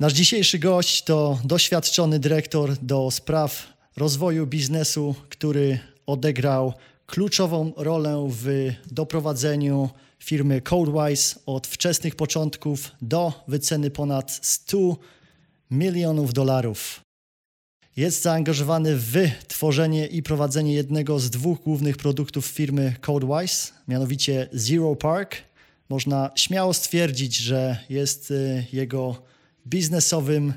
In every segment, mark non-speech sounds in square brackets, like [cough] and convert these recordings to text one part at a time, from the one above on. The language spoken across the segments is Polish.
Nasz dzisiejszy gość to doświadczony dyrektor do spraw rozwoju biznesu, który odegrał kluczową rolę w doprowadzeniu firmy CodeWise od wczesnych początków do wyceny ponad 100 milionów dolarów. Jest zaangażowany w tworzenie i prowadzenie jednego z dwóch głównych produktów firmy CodeWise, mianowicie Zero Park. Można śmiało stwierdzić, że jest y, jego biznesowym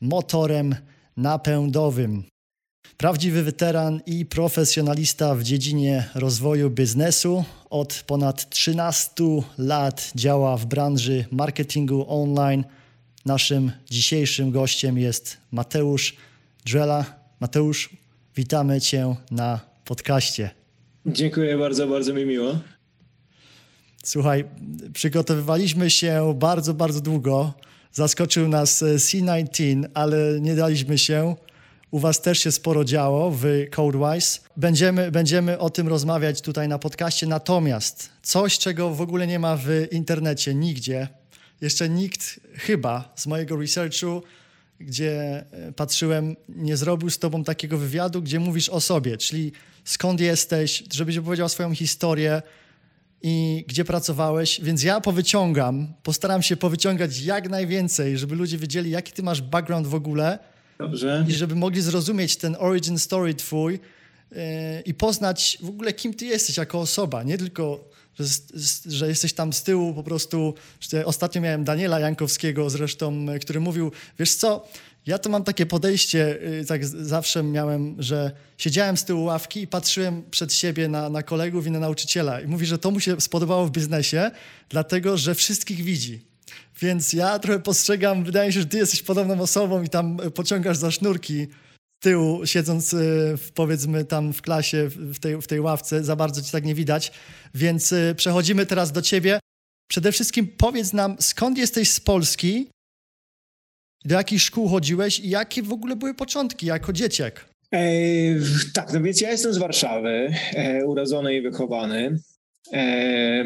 motorem napędowym. Prawdziwy weteran i profesjonalista w dziedzinie rozwoju biznesu. Od ponad 13 lat działa w branży marketingu online. Naszym dzisiejszym gościem jest Mateusz Drela. Mateusz, witamy Cię na podcaście. Dziękuję bardzo, bardzo mi miło. Słuchaj, przygotowywaliśmy się bardzo, bardzo długo. Zaskoczył nas e, C19, ale nie daliśmy się. U Was też się sporo działo w CodeWise. Będziemy, będziemy o tym rozmawiać tutaj na podcaście. Natomiast coś, czego w ogóle nie ma w internecie nigdzie, jeszcze nikt chyba z mojego researchu, gdzie e, patrzyłem, nie zrobił z Tobą takiego wywiadu, gdzie mówisz o sobie, czyli skąd jesteś, żebyś opowiedział swoją historię i gdzie pracowałeś, więc ja powyciągam, postaram się powyciągać jak najwięcej, żeby ludzie wiedzieli, jaki ty masz background w ogóle, Dobrze. I żeby mogli zrozumieć ten origin story twój yy, i poznać w ogóle, kim ty jesteś jako osoba. Nie tylko, że, że jesteś tam z tyłu po prostu. Ostatnio miałem Daniela Jankowskiego zresztą, który mówił, wiesz co, ja to mam takie podejście, yy, tak zawsze miałem, że siedziałem z tyłu ławki i patrzyłem przed siebie na, na kolegów i na nauczyciela. I mówi, że to mu się spodobało w biznesie, dlatego że wszystkich widzi. Więc ja trochę postrzegam, wydaje mi się, że ty jesteś podobną osobą i tam pociągasz za sznurki z tyłu, siedząc e, w, powiedzmy tam w klasie, w tej, w tej ławce. Za bardzo ci tak nie widać. Więc przechodzimy teraz do ciebie. Przede wszystkim powiedz nam, skąd jesteś z Polski, do jakich szkół chodziłeś i jakie w ogóle były początki jako dzieciak? E, tak, no więc ja jestem z Warszawy, e, urodzony i wychowany. E,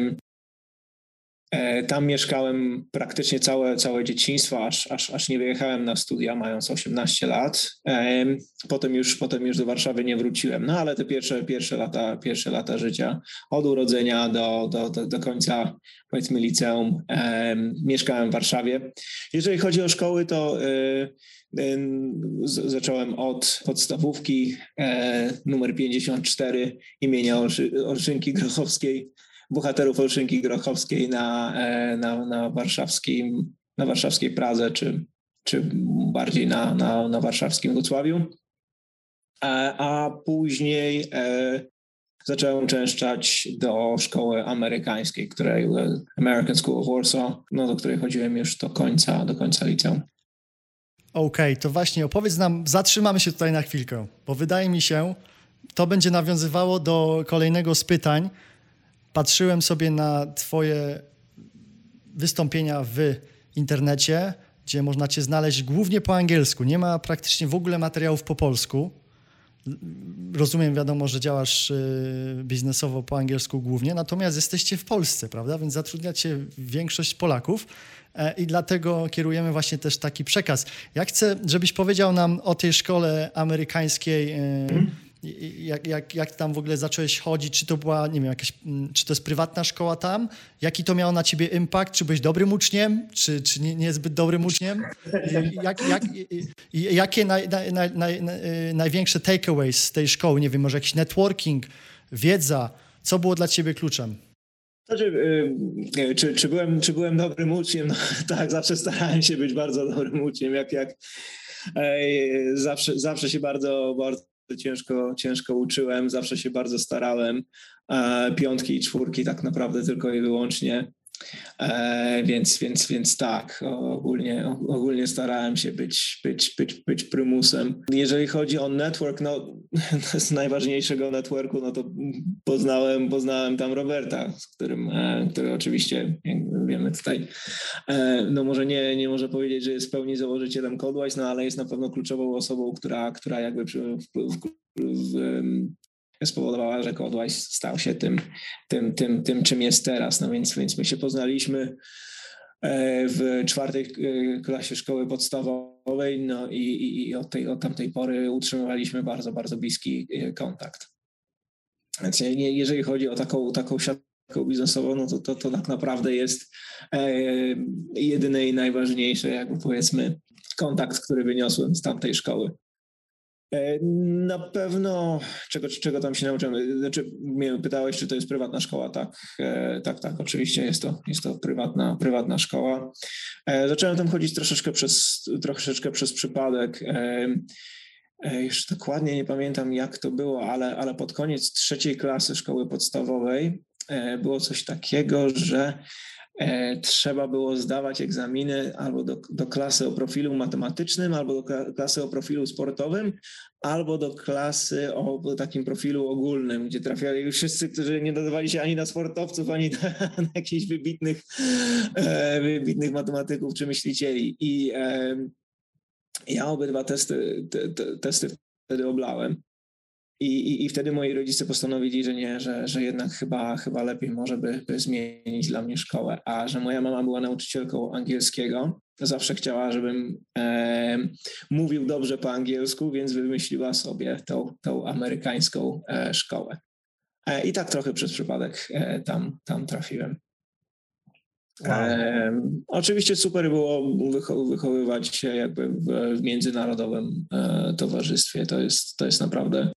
tam mieszkałem praktycznie całe, całe dzieciństwo, aż, aż, aż nie wyjechałem na studia, mając 18 lat. E, potem już, potem już do Warszawy nie wróciłem, no ale te pierwsze, pierwsze, lata, pierwsze lata życia, od urodzenia do, do, do, do końca, powiedzmy, liceum, e, mieszkałem w Warszawie. Jeżeli chodzi o szkoły, to zacząłem od podstawówki numer 54 imienia Olszynki Grochowskiej bohaterów Olszynki Grochowskiej na, e, na, na, warszawskim, na warszawskiej Pradze, czy, czy bardziej na, na, na warszawskim Wrocławiu. A, a później e, zacząłem uczęszczać do szkoły amerykańskiej, której American School of Warsaw, no, do której chodziłem już do końca, do końca liceum. Okej, okay, to właśnie opowiedz nam, zatrzymamy się tutaj na chwilkę, bo wydaje mi się, to będzie nawiązywało do kolejnego z pytań, patrzyłem sobie na Twoje wystąpienia w internecie, gdzie można Cię znaleźć głównie po angielsku. Nie ma praktycznie w ogóle materiałów po polsku. Rozumiem, wiadomo, że działasz y, biznesowo po angielsku głównie, natomiast jesteście w Polsce, prawda? Więc zatrudniacie większość Polaków e, i dlatego kierujemy właśnie też taki przekaz. Ja chcę, żebyś powiedział nam o tej szkole amerykańskiej. Mm jak, jak, jak tam w ogóle zacząłeś chodzić? Czy to była, nie wiem, jakaś, mm, czy to jest prywatna szkoła tam? Jaki to miało na ciebie impact? Czy byłeś dobrym uczniem? Czy, czy nie, niezbyt dobrym uczniem? Jak, jak, jakie naj, naj, naj, największe takeaways z tej szkoły? Nie wiem, może jakiś networking, wiedza? Co było dla ciebie kluczem? Znaczy, yy, czy, czy, byłem, czy byłem dobrym uczniem? No, [laughs] tak, zawsze starałem się być bardzo dobrym uczniem. Jak, jak, zawsze, zawsze się bardzo, bardzo ciężko, ciężko uczyłem, zawsze się bardzo starałem. Piątki i czwórki tak naprawdę tylko i wyłącznie. E, więc, więc, więc tak, ogólnie, ogólnie starałem się być, być, być, być prymusem. Jeżeli chodzi o network, no [laughs] z najważniejszego networku, no to poznałem, poznałem tam Roberta, z którym, e, który oczywiście, jak wiemy tutaj, e, no może nie, nie może powiedzieć, że jest w pełni założycielem Codewise, no ale jest na pewno kluczową osobą, która, która jakby przy, w, w, w, spowodowała, że Codewise stał się tym, tym, tym, tym czym jest teraz. No więc, więc my się poznaliśmy w czwartej klasie szkoły podstawowej, no i, i, i od, tej, od tamtej pory utrzymywaliśmy bardzo, bardzo bliski kontakt. Więc jeżeli chodzi o taką, taką siatkę biznesową, no to, to, to tak naprawdę jest e, jedyne i najważniejsze, jakby powiedzmy, kontakt, który wyniosłem z tamtej szkoły. E, na pewno, czego, czego tam się nauczyłem, znaczy mnie pytałeś, czy to jest prywatna szkoła, tak, e, tak, tak, oczywiście jest to, jest to prywatna, prywatna szkoła. E, zacząłem tam chodzić troszeczkę przez, troszeczkę przez przypadek. Jeszcze dokładnie nie pamiętam, jak to było, ale, ale pod koniec trzeciej klasy szkoły podstawowej było coś takiego, że trzeba było zdawać egzaminy albo do, do klasy o profilu matematycznym, albo do klasy o profilu sportowym, albo do klasy o takim profilu ogólnym, gdzie trafiali wszyscy, którzy nie dodawali się ani na sportowców, ani na, [laughs] na jakichś wybitnych, e, wybitnych matematyków czy myślicieli. I e, ja obydwa testy, te, te, testy wtedy oblałem. I, i, I wtedy moi rodzice postanowili, że nie, że, że jednak chyba, chyba lepiej może by, by zmienić dla mnie szkołę. A że moja mama była nauczycielką angielskiego, zawsze chciała, żebym e, mówił dobrze po angielsku, więc wymyśliła sobie tą, tą amerykańską e, szkołę. E, I tak trochę przez przypadek e, tam, tam trafiłem. Wow. Oczywiście super było wychowywać się jakby w, w międzynarodowym e, towarzystwie. To jest, to jest naprawdę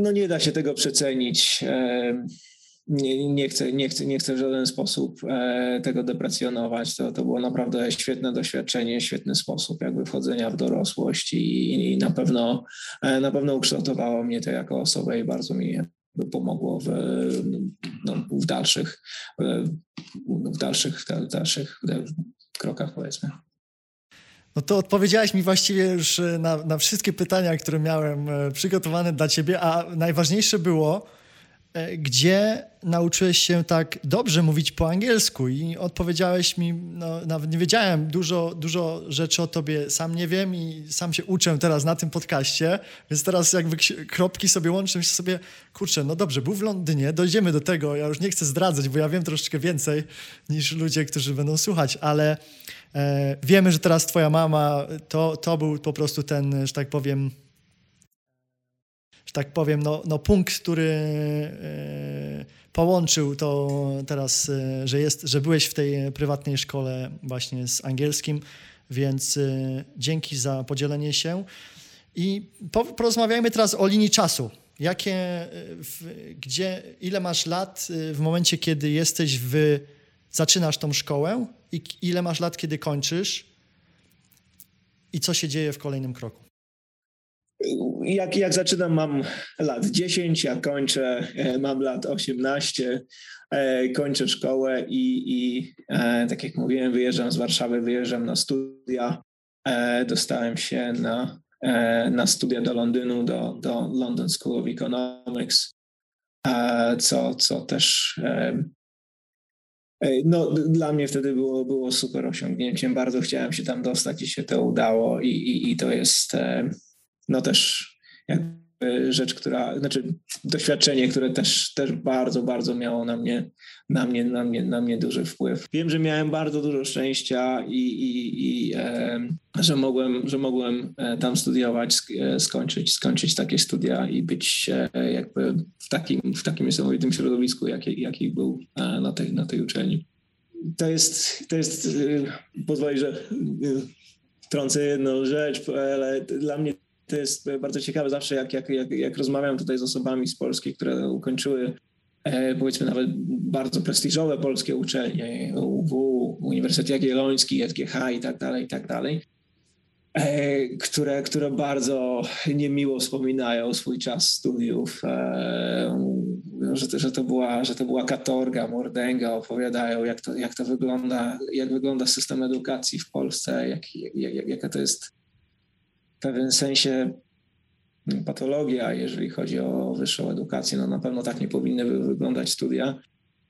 no nie da się tego przecenić. E, nie, nie, chcę, nie, chcę, nie chcę w żaden sposób e, tego deprecjonować. To, to było naprawdę świetne doświadczenie, świetny sposób jakby wchodzenia w dorosłość i, i na, pewno, e, na pewno ukształtowało mnie to jako osobę i bardzo mi pomogło w, no, w dalszych, w dalszych, w dalszych krokach powiedzmy. No to odpowiedziałeś mi właściwie już e, na, na wszystkie pytania, które miałem e, przygotowane dla ciebie, a najważniejsze było, e, gdzie nauczyłeś się tak dobrze mówić po angielsku? I odpowiedziałeś mi, no, nawet nie wiedziałem, dużo, dużo rzeczy o tobie sam nie wiem i sam się uczę teraz na tym podcaście, więc teraz jakby kropki sobie łączę, myślę sobie, kurczę, no dobrze, był w Londynie, dojdziemy do tego, ja już nie chcę zdradzać, bo ja wiem troszeczkę więcej niż ludzie, którzy będą słuchać, ale wiemy, że teraz twoja mama, to, to był po prostu ten, że tak powiem, że tak powiem, no, no punkt, który e, połączył to teraz, e, że, jest, że byłeś w tej prywatnej szkole właśnie z angielskim, więc dzięki za podzielenie się. I porozmawiajmy teraz o linii czasu. Jakie, w, gdzie, ile masz lat w momencie, kiedy jesteś w, zaczynasz tą szkołę i ile masz lat, kiedy kończysz i co się dzieje w kolejnym kroku? Jak, jak zaczynam, mam lat 10, jak kończę, e, mam lat 18, e, kończę szkołę i, i e, tak jak mówiłem, wyjeżdżam z Warszawy, wyjeżdżam na studia. Dostałem się na, na studia do Londynu, do, do London School of Economics, co, co też no, dla mnie wtedy było, było super osiągnięciem. Bardzo chciałem się tam dostać i się to udało. I, i, i to jest no też jakby rzecz, która, znaczy doświadczenie, które też, też bardzo, bardzo miało na mnie, na mnie, na mnie, na mnie duży wpływ. Wiem, że miałem bardzo dużo szczęścia i, i, i e, że mogłem, że mogłem e, tam studiować, e, skończyć, skończyć takie studia i być e, jakby w takim, w takim niesamowitym środowisku, jaki, jaki był na tej, na tej uczelni. To jest, to jest, pozwoli, że wtrącę jedną rzecz, ale dla mnie to jest bardzo ciekawe zawsze, jak, jak, jak, jak rozmawiam tutaj z osobami z Polski, które ukończyły e, powiedzmy nawet bardzo prestiżowe polskie uczelnie, UW, Uniwersytet Jagielloński, ETGH i tak dalej, i tak dalej, e, które, które bardzo niemiło wspominają swój czas studiów, e, że, że, to była, że to była katorga, mordęga, opowiadają jak to, jak to wygląda, jak wygląda system edukacji w Polsce, jak, jak, jaka to jest w pewnym sensie patologia, jeżeli chodzi o wyższą edukację. No na pewno tak nie powinny wyglądać studia.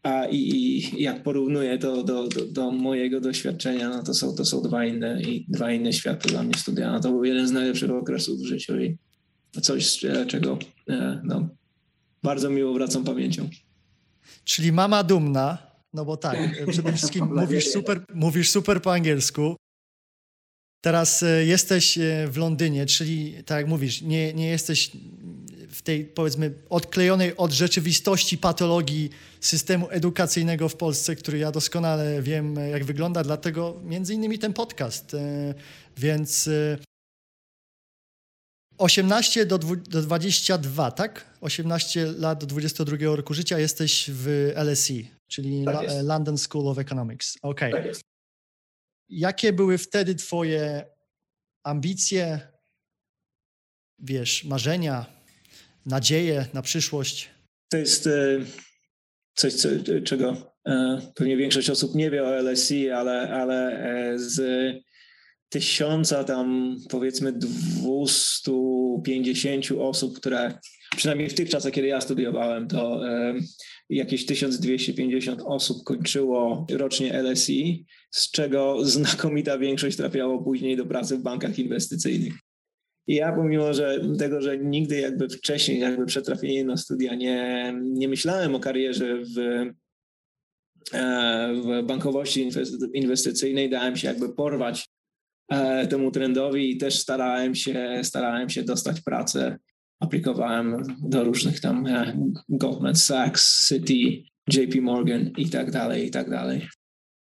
A i, i jak porównuję to do, do, do, mojego doświadczenia, no to są, to są dwa inne i dwa inne światy dla mnie studia. No to był jeden z najlepszych okresów w życiu i coś, czego e, no, bardzo miło wracam pamięcią. Czyli mama dumna, no bo tak, przede wszystkim [laughs] mówisz super, mówisz super po angielsku. Teraz e, jesteś e, w Londynie, czyli tak jak mówisz, nie, nie jesteś w tej powiedzmy odklejonej od rzeczywistości patologii systemu edukacyjnego w Polsce, który ja doskonale wiem, jak wygląda, dlatego między innymi ten podcast. E, więc 18 do, 22, tak? 18 lat do 22 roku życia jesteś w LSE, czyli tak London School of Economics. Okej. Okay. Tak Jakie były wtedy twoje ambicje, wiesz, marzenia, nadzieje na przyszłość? To jest e, coś, co, czego e, pewnie większość osób nie wie o LSE, ale, ale e, z tysiąca tam powiedzmy 250 osób, które przynajmniej w tych czasach, kiedy ja studiowałem, to jakieś 1250 osób kończyło rocznie LSE, z czego znakomita większość trafiało później do pracy w bankach inwestycyjnych. I ja pomimo że tego, że nigdy jakby wcześniej, jakby przed trafieniem na studia nie, nie myślałem o karierze w, e, w bankowości inwestycyjnej, dałem się jakby porwać e, temu trendowi i też starałem się, starałem się dostać pracę aplikowałem do różnych tam e, Goldman Sachs, Citi, JP Morgan i tak dalej, i tak dalej.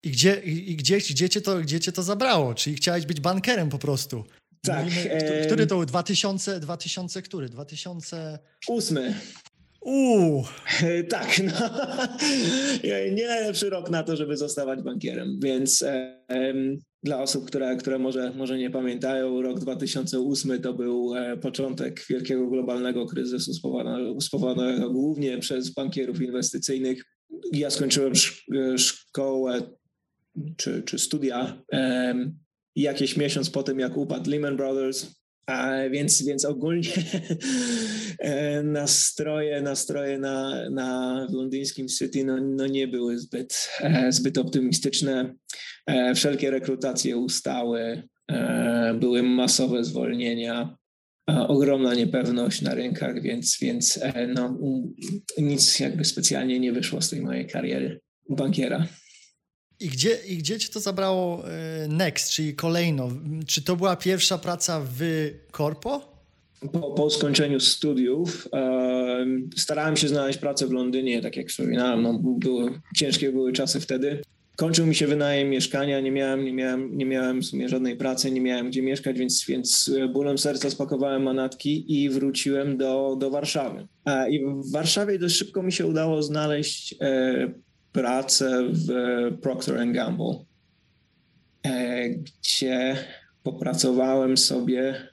I gdzie, i gdzie, gdzie, cię to, gdzie cię to zabrało? Czyli chciałeś być bankerem po prostu? Tak. Mówimy, który to był? 2000, 2000 który? 2008. Uuu. [laughs] Tak, no. nie najlepszy rok na to, żeby zostawać bankierem, więc um, dla osób, które, które może, może nie pamiętają, rok 2008 to był e, początek wielkiego globalnego kryzysu spowodowanego, głównie przez bankierów inwestycyjnych. Ja skończyłem e, szkołę czy, czy studia um, jakiś miesiąc po tym, jak upadł Lehman Brothers, więc, więc ogólnie [laughs] e, nastroje, nastroje na, na londyńskim City no, no nie były zbyt, e, zbyt optymistyczne. E, wszelkie rekrutacje ustały, były masowe zwolnienia, ogromna niepewność na rynkach, więc, więc no, nic jakby specjalnie nie wyszło z tej mojej kariery bankiera. I gdzie, I gdzie cię to zabrało e, next, czyli kolejno? Czy to była pierwsza praca w korpo? Po, po skończeniu studiów e, starałem się znaleźć pracę w Londynie, tak jak wspominałem, no, były, ciężkie były czasy wtedy. Kończył mi się wynajem mieszkania, nie miałem, nie miałem, nie miałem w sumie żadnej pracy, nie miałem gdzie mieszkać, więc, więc bólem serca spakowałem manatki i wróciłem do, do Warszawy. I w Warszawie dość szybko mi się udało znaleźć e, pracę w Procter Gamble, e, gdzie popracowałem sobie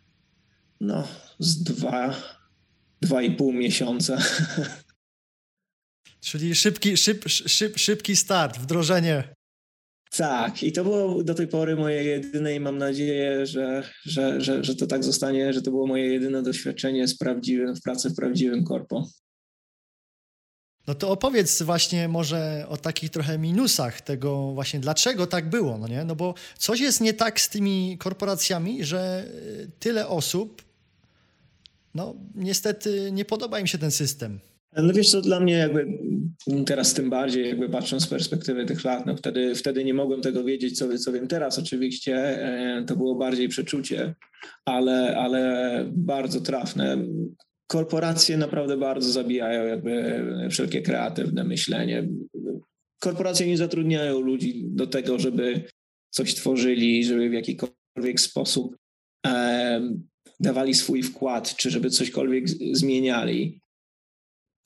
no, z dwa, dwa i pół miesiąca. [laughs] Czyli szybki, szyb, szyb, szybki start, wdrożenie. Tak, i to było do tej pory moje jedyne i mam nadzieję, że, że, że, że to tak zostanie, że to było moje jedyne doświadczenie z prawdziwym, w pracy w prawdziwym korpo. No to opowiedz właśnie może o takich trochę minusach tego właśnie, dlaczego tak było, no nie? No bo coś jest nie tak z tymi korporacjami, że y, tyle osób, no niestety nie podoba im się ten system. No wiesz co, dla mnie jakby teraz tym bardziej jakby patrząc z perspektywy tych lat, no wtedy, wtedy nie mogłem tego wiedzieć, co, co wiem teraz oczywiście, e, to było bardziej przeczucie, ale, ale bardzo trafne korporacje naprawdę bardzo zabijają jakby wszelkie kreatywne myślenie. Korporacje nie zatrudniają ludzi do tego, żeby coś tworzyli, żeby w jakikolwiek sposób e, dawali swój wkład, czy żeby cośkolwiek zmieniali.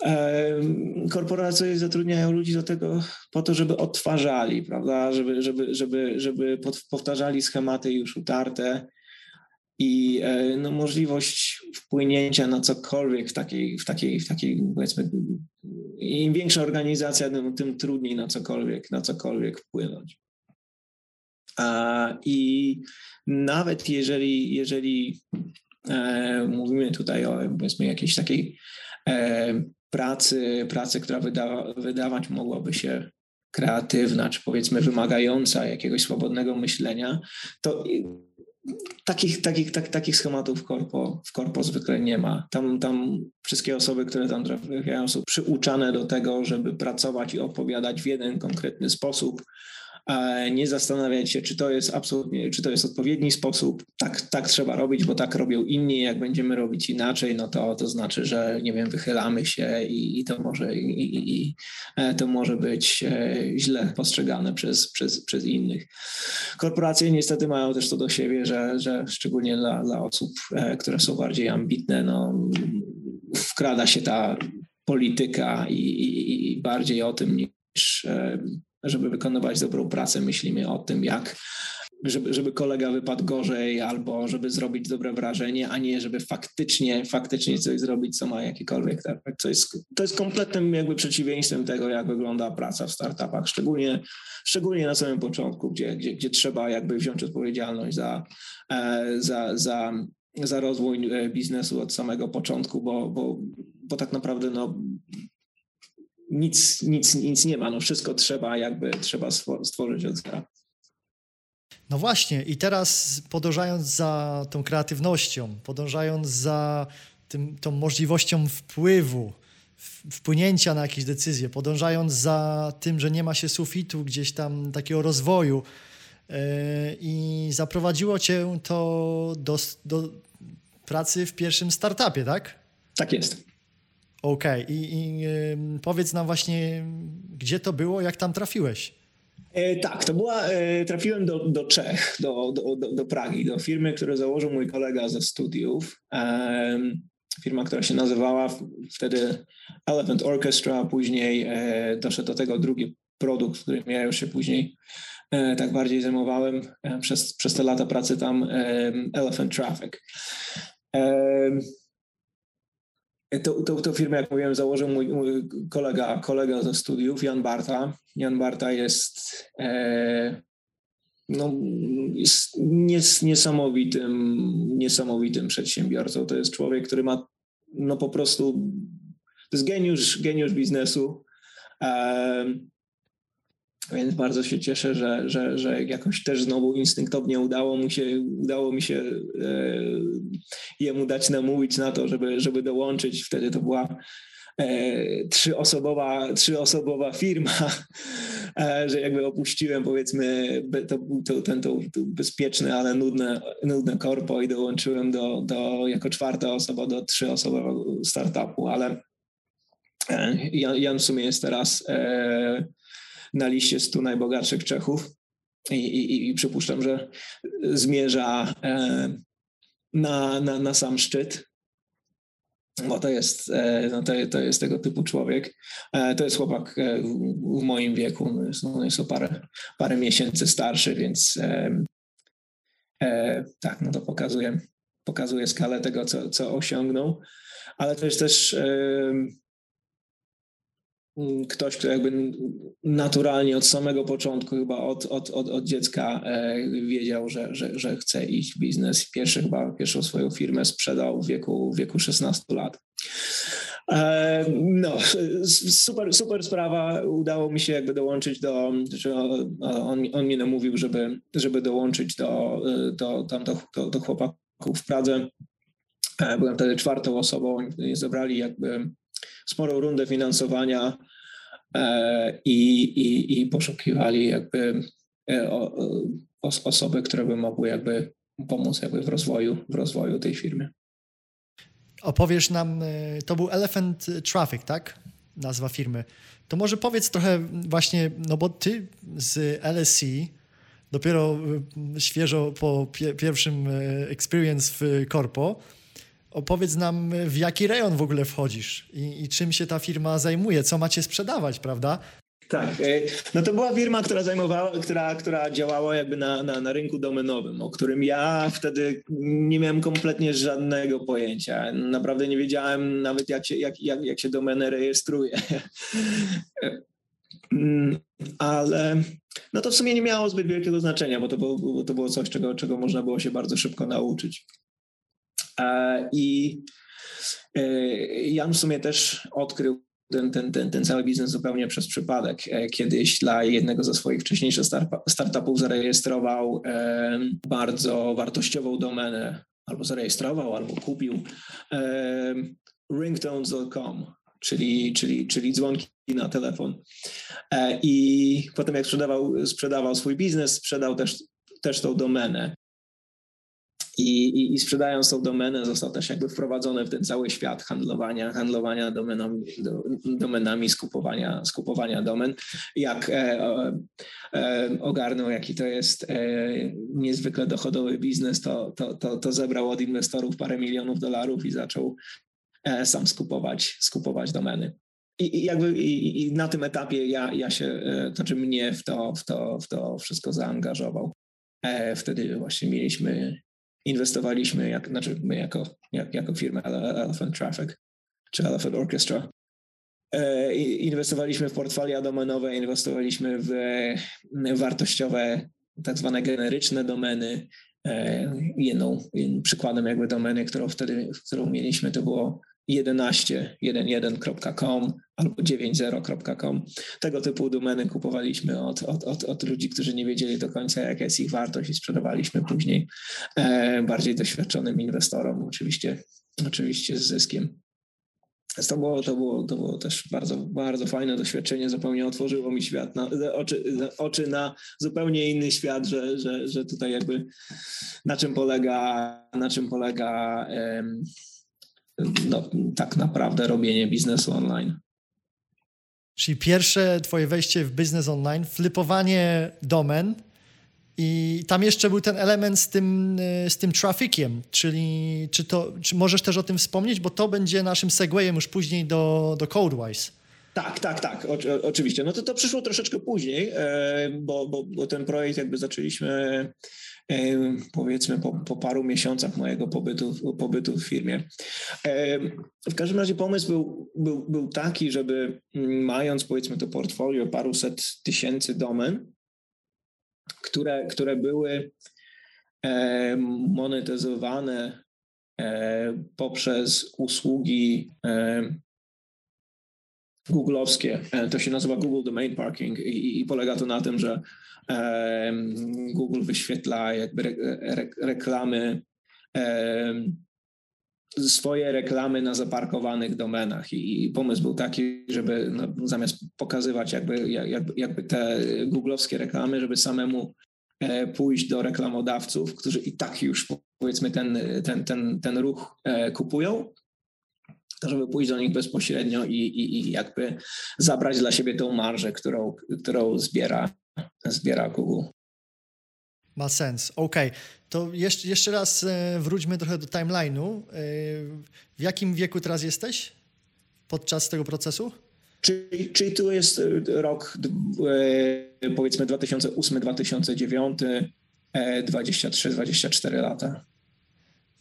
E, korporacje zatrudniają ludzi do tego po to, żeby odtwarzali, prawda, żeby, żeby, żeby, żeby powtarzali schematy już utarte, i e, no, możliwość wpłynięcia na cokolwiek w takiej, w takiej, w takiej powiedzmy, im większa organizacja, tym, tym trudniej na cokolwiek, na cokolwiek wpłynąć. I nawet jeżeli, jeżeli e, mówimy tutaj o powiedzmy jakiejś takiej e, pracy, pracy, która wyda, wydawać mogłaby się kreatywna, czy powiedzmy wymagająca jakiegoś swobodnego myślenia, to takich, takich, tak, takich schematów w korpo, w korpo zwykle nie ma. Tam, tam wszystkie osoby, które tam trafiają, są przyuczane do tego, żeby pracować i opowiadać w jeden konkretny sposób, nie zastanawiać się, czy to jest absolutnie, czy to jest odpowiedni sposób. Tak, tak trzeba robić, bo tak robią inni. Jak będziemy robić inaczej, no to to znaczy, że nie wiem, wychylamy się i, i to może i, i, e, to może być e, źle postrzegane przez, przez, przez innych. Korporacje niestety mają też to do siebie, że, że szczególnie dla, dla osób, e, które są bardziej ambitne, no, wkrada się ta polityka i, i, i bardziej o tym żeby wykonywać dobrą pracę, myślimy o tym, jak żeby, żeby kolega wypadł gorzej albo żeby zrobić dobre wrażenie, a nie żeby faktycznie, faktycznie coś zrobić, co ma jakikolwiek efekt. To jest, to jest kompletnym jakby przeciwieństwem tego, jak wygląda praca w startupach, szczególnie, szczególnie na samym początku, gdzie, gdzie, gdzie trzeba jakby wziąć odpowiedzialność za, e, za, za, za rozwój e, biznesu od samego początku, bo, bo, bo tak naprawdę no, nic, nic, nic nie ma. No wszystko trzeba jakby trzeba stworzyć od zera. No właśnie, i teraz podążając za tą kreatywnością, podążając za tym, tą możliwością wpływu, wpłynięcia na jakieś decyzje, podążając za tym, że nie ma się sufitu gdzieś tam takiego rozwoju yy, i zaprowadziło cię to do, do pracy w pierwszym startupie, tak? Tak jest. Okej, okay. I, i y, powiedz nam właśnie, gdzie to było, jak tam trafiłeś? E, tak, to była, e, trafiłem do, do Czech, do, do, do, do Pragi, do firmy, którą założył mój kolega ze studiów. E, firma, która się nazywała wtedy Elephant Orchestra, później e, doszedł do tego drugi produkt, którym ja już się później e, tak bardziej zajmowałem e, przez, przez te lata pracy tam, Elephant Traffic. To, to, to firmę, jak mówiłem, założył mój, mój, kolega, kolega ze studiów, Jan Barta. Jan Barta jest, e, no, jest nies, niesamowitym, niesamowitym przedsiębiorcą. To jest człowiek, który ma no po prostu, to jest geniusz, geniusz biznesu. E, więc bardzo się cieszę, że, że, że jakoś też znowu instynktownie udało mu się, udało mi się e, jemu dać namówić na to, żeby, żeby dołączyć. Wtedy to była e, trzyosobowa, trzyosobowa firma, e, że jakby opuściłem powiedzmy to, to, ten to, to bezpieczne, ale nudne, nudne korpo i dołączyłem do, do, jako czwarta osoba do trzyosobowego startupu, ale Jan, Jan w sumie jest teraz na liście 100 najbogatszych Czechów i, i, i przypuszczam, że zmierza e, na, na, na sam szczyt. Bo to jest, e, no to, to jest tego typu człowiek. E, to jest chłopak w moim wieku, no jest, no jest o parę, parę miesięcy starszy, więc e, tak, no to pokazuje, skalę tego, co, co osiągnął. Ale to jest też Mm, ktoś, kto jakby naturalnie od samego początku, chyba od, od, od, od dziecka e, wiedział, że, że, że chce iść w biznes. Pierwszy, chyba pierwszą swoją firmę sprzedał w wieku, w wieku 16 lat. E, no, super, super sprawa. Udało mi się jakby dołączyć do, on, on mnie namówił, żeby, żeby dołączyć do, do, tam do, do, do chłopaków w Pradze. E, byłem wtedy czwartą osobą. Zebrali jakby sporą rundę finansowania e, i, i, i poszukiwali jakby e, osoby, które by mogły jakby pomóc jakby w rozwoju, w rozwoju tej firmy. Opowiesz nam, to był Elephant Traffic, tak? Nazwa firmy. To może powiedz trochę właśnie, no bo ty z LSC dopiero świeżo po pierwszym experience w Corpo, opowiedz nam, w jaki rejon w ogóle wchodzisz i, i czym się ta firma zajmuje, co macie sprzedawać, prawda? Tak, e, no to była firma, która zajmowała, która, która działała jakby na, na, na rynku domenowym, o którym ja wtedy nie miałem kompletnie żadnego pojęcia. Naprawdę nie wiedziałem nawet jak się, jak, jak, jak się domenę rejestruje. [laughs] Ale no to w sumie nie miało zbyt wielkiego znaczenia, bo to było, bo to było coś, czego, czego można było się bardzo szybko nauczyć. E, I e, Jan w sumie też odkrył ten, ten, ten, ten cały biznes zupełnie przez przypadek. E, kiedyś dla jednego ze swoich wcześniejszych startupów zarejestrował bardzo wartościową domenę, albo zarejestrował, albo kupił ringtones.com, czyli, czyli, czyli dzwonki na telefon. I potem jak sprzedawał, sprzedawał swój biznes, sprzedał też, też tą domenę. I, i, I, sprzedając tą domenę, został też jakby wprowadzony w ten cały świat handlowania, handlowania domenami, do, domenami skupowania, skupowania domen. Jak e, e, ogarnął, jaki to jest e, niezwykle dochodowy biznes, to, to, to, to zebrał od inwestorów parę milionów dolarów i zaczął e, sam skupować, skupować domeny. I, i jakby i, i, na tym etapie ja, ja się, e, to znaczy mnie w to, w, to, w to wszystko zaangażował. E, wtedy właśnie mieliśmy inwestowaliśmy, jak, znaczy my jako, jak, jako firma Elephant Traffic czy Elephant Orchestra, e, inwestowaliśmy w portfolio domenowe, inwestowaliśmy w wartościowe, tak zwane generyczne domeny. E, jedną, przykładem jakby domeny, którą wtedy, którą mieliśmy, to było 11, 11.com albo 90.com. Tego typu domeny kupowaliśmy od, od, od, od, ludzi, którzy nie wiedzieli do końca, jaka jest ich wartość i sprzedawaliśmy później e, bardziej doświadczonym inwestorom, oczywiście, oczywiście z zyskiem. To było, to, było, to było też bardzo, bardzo fajne doświadczenie, zupełnie otworzyło mi świat na, oczy, oczy na zupełnie inny świat, że, że, że tutaj jakby na czym polega, na czym polega no, tak naprawdę robienie biznesu online. Czyli pierwsze twoje wejście w biznes online, flipowanie domen i tam jeszcze był ten element z tym, e, z tym trafficiem, czyli czy, to, czy możesz też o tym wspomnieć, bo to będzie naszym segwayem już później do, do CodeWise. Tak, tak, tak, o, oczywiście. No to to przyszło troszeczkę później, e, bo, bo, bo ten projekt jakby zaczęliśmy powiedzmy po, po, paru miesiącach mojego pobytu, pobytu w firmie. W każdym razie pomysł był, był, był taki, żeby mm, mając powiedzmy to portfolio paruset tysięcy domen, które, które były monetyzowane poprzez usługi googlowskie. E, to się nazywa Google Domain Parking i, i polega to na tym, że Google wyświetla jakby re, reklamy, swoje reklamy na zaparkowanych domenach i, pomysł był taki, żeby no, zamiast pokazywać jakby, jakby, jakby te googlowskie reklamy, żeby samemu e, pójść do reklamodawców, którzy i tak już powiedzmy ten, ten, ten, ten ruch e, kupują, żeby pójść do nich bezpośrednio i, i, i jakby zabrać dla siebie tą marżę, którą, którą zbiera zbiera Google. Ma sens. OK. To jeszcze, jeszcze raz e, wróćmy trochę do timeline'u. E, w jakim wieku teraz jesteś podczas tego procesu? Czyli, czyli tu jest e, rok powiedzmy 2008-2009, 23-24 lata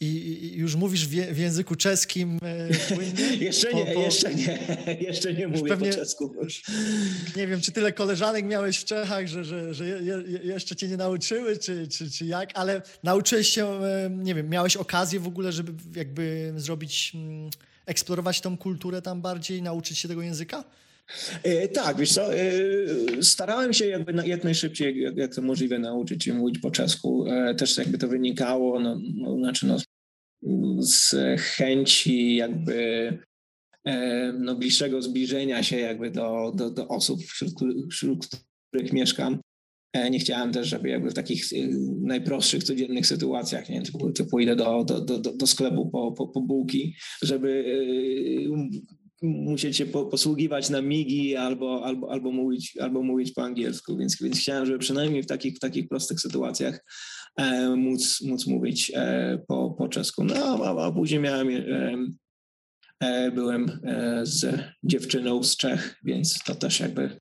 i, już mówisz w, języku czeskim e, płynnie? [laughs] jeszcze nie, po, po... jeszcze nie, [laughs] jeszcze nie mówię pewnie, po czesku. [laughs] Nie wiem, czy tyle koleżanek miałeś w Czechach, że, że, że je, jeszcze cię nie nauczyły, czy, czy, czy jak, ale nauczyłeś się, e, nie wiem, miałeś okazję w ogóle, żeby jakby zrobić, mm, eksplorować tą kulturę tam bardziej, nauczyć się tego języka? E, tak, wiesz co, e, starałem się jakby jak najszybciej, jak, to możliwe, nauczyć się mówić po czesku. E, też jakby to wynikało, no, no, znaczy no, z chęci jakby no, bliższego zbliżenia się jakby do, do, do osób, wśród, wśród których mieszkam. Nie chciałem też, żeby jakby w takich najprostszych, codziennych sytuacjach, nie wiem, czy pójdę do, do, do, do sklepu po, po, po bułki, żeby musieć się posługiwać na migi albo, albo, albo, mówić, albo mówić po angielsku, więc, więc chciałem, żeby przynajmniej w takich, w takich prostych sytuacjach e, móc, móc mówić e, po, po czesku. No, a, a później miałem, e, e byłem e, z dziewczyną z Czech, więc to też jakby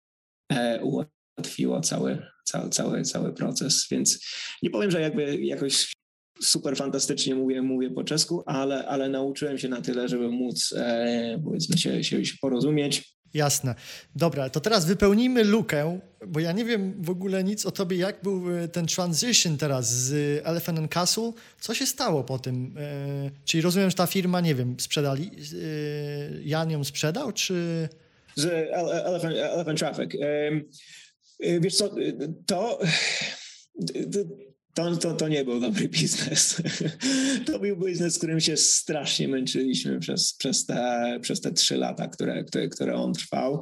e, ułatwiło cały, cały, cały, cały proces, więc nie powiem, że jakby jakoś super fantastycznie mówię, mówię po czesku, ale, ale nauczyłem się na tyle, żeby móc e, powiedzmy się, się, się porozumieć. Jasne. Dobra, to teraz wypełnijmy lukę, bo ja nie wiem w ogóle nic o tobie, jak był e, ten transition teraz z Elephant and Castle. Co się stało po tym? E, czyli rozumiem, że ta firma, nie wiem, sprzedali, e, Jan ją sprzedał, czy... Z Elephant, Elephant Traffic. Wiesz co, to to, to, to nie był dobry biznes. [laughs] To był biznes, z którym się strasznie męczyliśmy przez, przez, te, przez te trzy lata, które, które, które on trwał.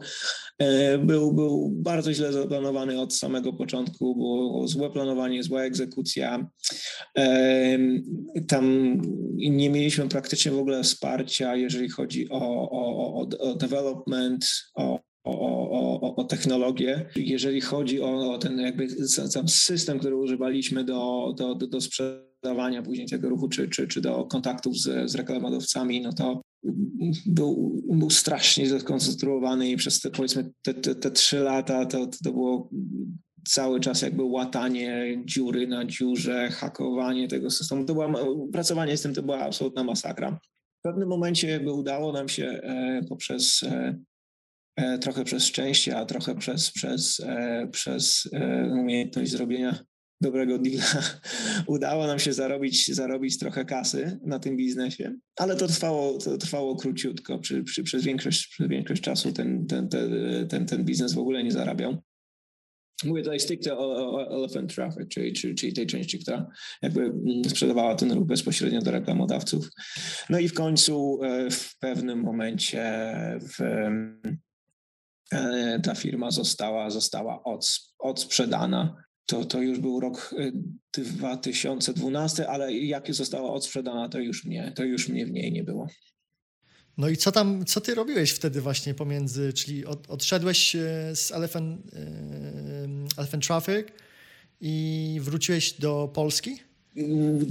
E, był, był bardzo źle zaplanowany od samego początku, było złe planowanie, zła egzekucja. E, tam nie mieliśmy praktycznie w ogóle wsparcia, jeżeli chodzi o, o, o, development, o o, o, o, technologię. Jeżeli chodzi o, o, ten jakby sam system, który używaliśmy do, do, do, do sprzedawania później tego ruchu, czy, czy, czy do kontaktów z, z reklamodawcami, no to był, był strasznie skonstruowany i przez te powiedzmy te, te, te trzy lata to, to było cały czas jakby łatanie dziury na dziurze, hakowanie tego systemu. To była, pracowanie z tym to była absolutna masakra. W pewnym momencie jakby udało nam się e, poprzez E, trochę przez szczęście, a trochę przez, przez, e, przez e, umiejętność zrobienia dobrego deala [laughs] udało nam się zarobić, zarobić trochę kasy na tym biznesie, ale to trwało, to trwało króciutko. Przy, przy, przez, większość, przez większość czasu ten, ten, ten, ten, ten biznes w ogóle nie zarabiał. Mówię tutaj stricte o, o Elephant Traffic, czyli, czyli, czyli tej części, która jakby mm, sprzedawała ten ruch bezpośrednio do reklamodawców. No i w końcu w pewnym momencie w, E, ta firma została, została od, odsprzedana. To, to już był rok 2012, e, ale jak została odsprzedana, to już mnie, to już mnie w niej nie było. No i co tam, co ty robiłeś wtedy właśnie pomiędzy, czyli od, odszedłeś e, z Elephant, Elephant Traffic i wróciłeś do Polski?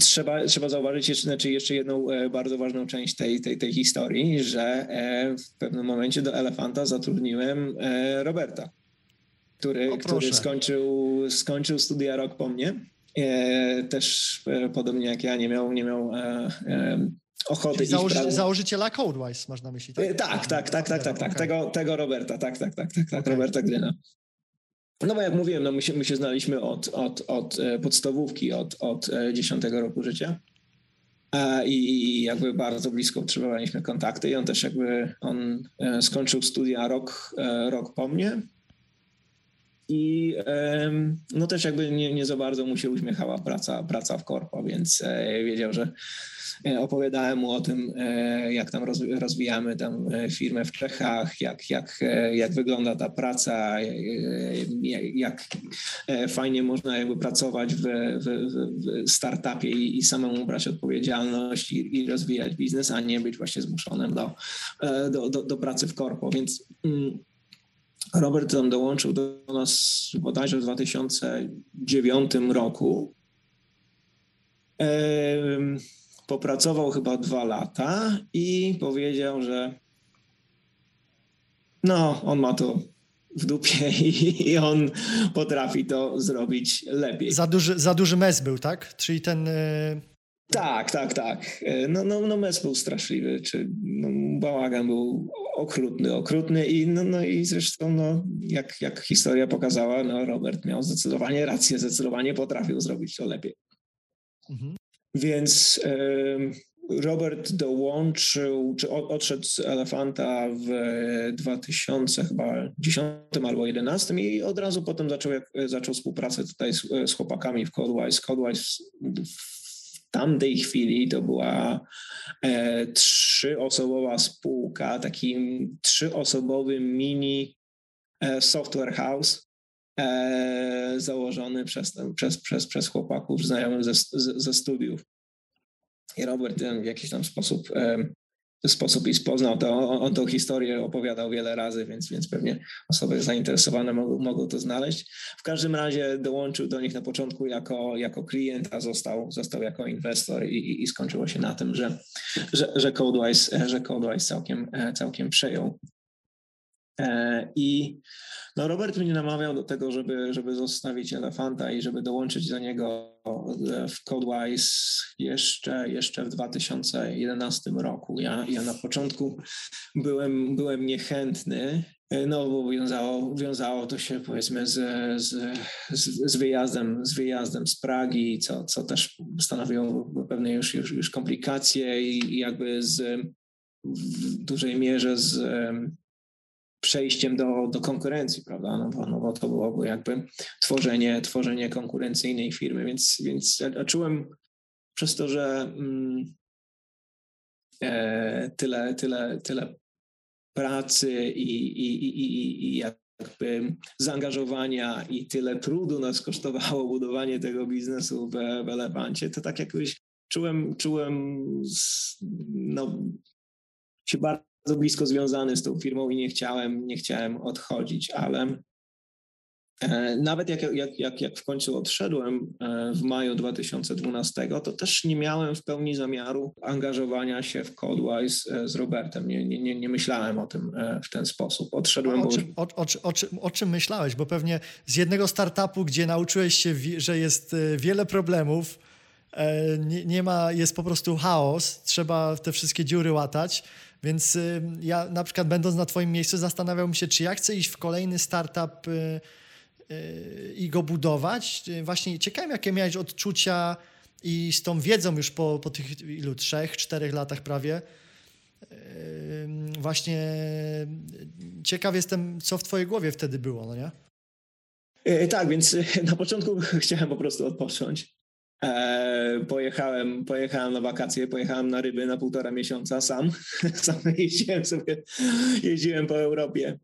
Trzeba, trzeba zauważyć jeszcze, znaczy jeszcze jedną e, bardzo ważną część tej, tej, tej historii, że e, w pewnym momencie do Elefanta zatrudniłem e, Roberta, który, który skończył, skończył studia rok po mnie. Też podobnie jak ja nie miał, nie miał ochoty założy, założyciela Codewise, masz na myśli, tak? Tak, tak, tak, tak, tak, tak, tego, tego Roberta, tak, tak, tak, tak, tak, Roberta Gryna. No bo jak mówiłem, no my, się, my się znaliśmy od, od, od e, podstawówki, od, od 10 e, roku życia. I, jakby bardzo blisko utrzymywaliśmy kontakty i on też jakby, on e, skończył studia rok, rok po mnie i no też jakby nie, nie za bardzo mu się uśmiechała praca, praca w korpo, więc wiedział, że E, opowiadałem mu o tym, e, jak tam rozwijamy tam e, firmę w Czechach, jak, jak, jak wygląda ta praca, jak fajnie można jakby pracować w, w, w startupie i, i samemu brać odpowiedzialność i, i, rozwijać biznes, a nie być właśnie zmuszonym do, do, do, do pracy w korpo. Więc mm, Robert tam dołączył do nas bodajże w 2009 roku popracował chyba dwa lata i powiedział, że no, on ma to w dupie [laughs] i, i on potrafi to zrobić lepiej. Za duży, za duży mes był, tak? Czyli ten... E, tak, tak, tak. E, no, no, no mes był straszliwy, czy no, bałagan był okrutny, okrutny i, no, no i zresztą no, jak, jak historia pokazała, no Robert miał zdecydowanie rację, zdecydowanie potrafił zrobić to lepiej. Mhm. Więc Robert dołączył, czy odszedł z Elefanta w 2010 albo 2011 i od razu potem zaczął, zaczął współpracę tutaj z, z chłopakami w Codewise. Codewise w tamtej chwili to była e, trzyosobowa spółka, taki trzyosobowy mini e, software house, założony przez, przez, przez, przez chłopaków znajomych ze, ze studiów. I Robert w jakiś tam sposób, e, sposób ich poznał, to on, on tą historię opowiadał wiele razy, więc, więc pewnie osoby zainteresowane mogą, mogą to znaleźć. W każdym razie dołączył do nich na początku jako, jako klient, a został, został jako inwestor i, i, i skończyło się na tym, że, że, że Codewise, że Codewise całkiem, e, całkiem przejął E, I no Robert mnie namawiał do tego, żeby, żeby zostawić Elefanta i żeby dołączyć do niego w Codewise jeszcze, jeszcze w 2011 roku. Ja, ja na początku byłem, byłem niechętny, e, no bo wiązało, wiązało to się powiedzmy z, z, z, wyjazdem, z wyjazdem z Pragi, co, co też stanowiło pewne już, już, już komplikacje i jakby z w dużej mierze z przejściem do, do konkurencji, prawda? No bo, no bo to byłoby jakby tworzenie, tworzenie konkurencyjnej firmy, więc, więc czułem przez to, że mm, e, tyle, tyle, tyle pracy i, i, i, i jakby zaangażowania i tyle trudu nas kosztowało budowanie tego biznesu w, w Elefancie, to tak jakoś czułem, czułem no, się bardzo blisko związany z tą firmą i nie chciałem, nie chciałem odchodzić, ale e, nawet jak, jak, jak, jak w końcu odszedłem e, w maju 2012, to też nie miałem w pełni zamiaru angażowania się w Codewise e, z Robertem. Nie, nie, nie myślałem o tym w ten sposób. Odszedłem. O, czym, o, o, o, czym, o czym myślałeś? Bo pewnie z jednego startupu, gdzie nauczyłeś się, że jest wiele problemów, nie, nie ma, jest po prostu chaos, trzeba te wszystkie dziury łatać więc y, ja na przykład będąc na twoim miejscu zastanawiałbym się, czy ja chcę iść w kolejny startup y, y, i go budować. Właśnie ciekawe, jakie miałeś odczucia i z tą wiedzą już po, po tych ilu, trzech, czterech latach prawie, właśnie ciekaw jestem, co w twojej głowie wtedy było, no nie? E, tak, więc [laughs] na początku [laughs] chciałem po prostu odpocząć. E, pojechałem, pojechałem na wakacje, pojechałem na ryby na półtora miesiąca sam. [laughs] sam jeździłem sobie, jeździłem po Europie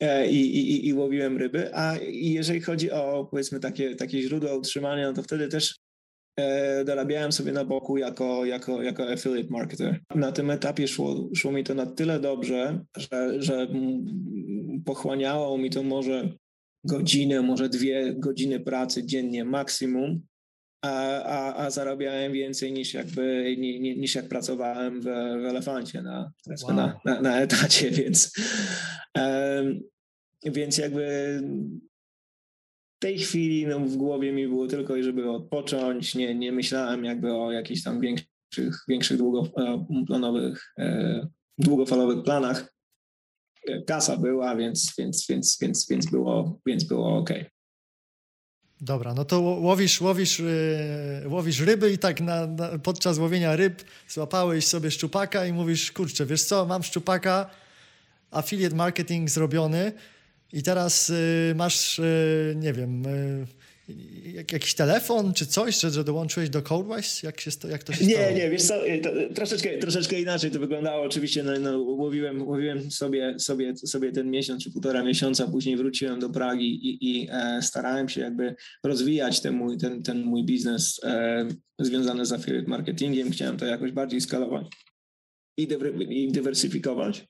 e, i, i, i łowiłem ryby. A jeżeli chodzi o powiedzmy takie, takie źródła utrzymania, no to wtedy też e, dorabiałem sobie na boku jako, jako, jako affiliate marketer. Na tym etapie szło, szło mi to na tyle dobrze, że, że pochłaniało mi to może godzinę, może dwie godziny pracy dziennie maksimum a, a, a zarabiałem więcej niż jakby niż jak pracowałem w, w elefancie na, wow. na, na, na, etacie, [laughs] więc, um, więc jakby w tej chwili no, w głowie mi było tylko, żeby odpocząć, nie, nie myślałem jakby o jakichś tam większych, większych długoplanowych, e, długofalowych planach. Kasa była, więc, więc, więc, więc, więc, było, więc było ok. Dobra, no to łowisz, łowisz, yy, łowisz ryby i tak na, na, podczas łowienia ryb złapałeś sobie szczupaka i mówisz, kurczę, wiesz co, mam szczupaka, affiliate marketing zrobiony i teraz yy, masz, yy, nie wiem, y, jakiś telefon czy coś, że, że dołączyłeś do CodeWise? Jak, się, jak to się nie, stało? Nie, nie, wiesz co, to, troszeczkę, troszeczkę inaczej to wyglądało. Oczywiście no, no, łowiłem, łowiłem sobie, sobie, sobie ten miesiąc czy półtora miesiąca, później wróciłem do Pragi i, i e, starałem się jakby rozwijać ten mój, ten, ten mój biznes e, związany z affiliate marketingiem. Chciałem to jakoś bardziej skalować i, dywer, i dywersyfikować.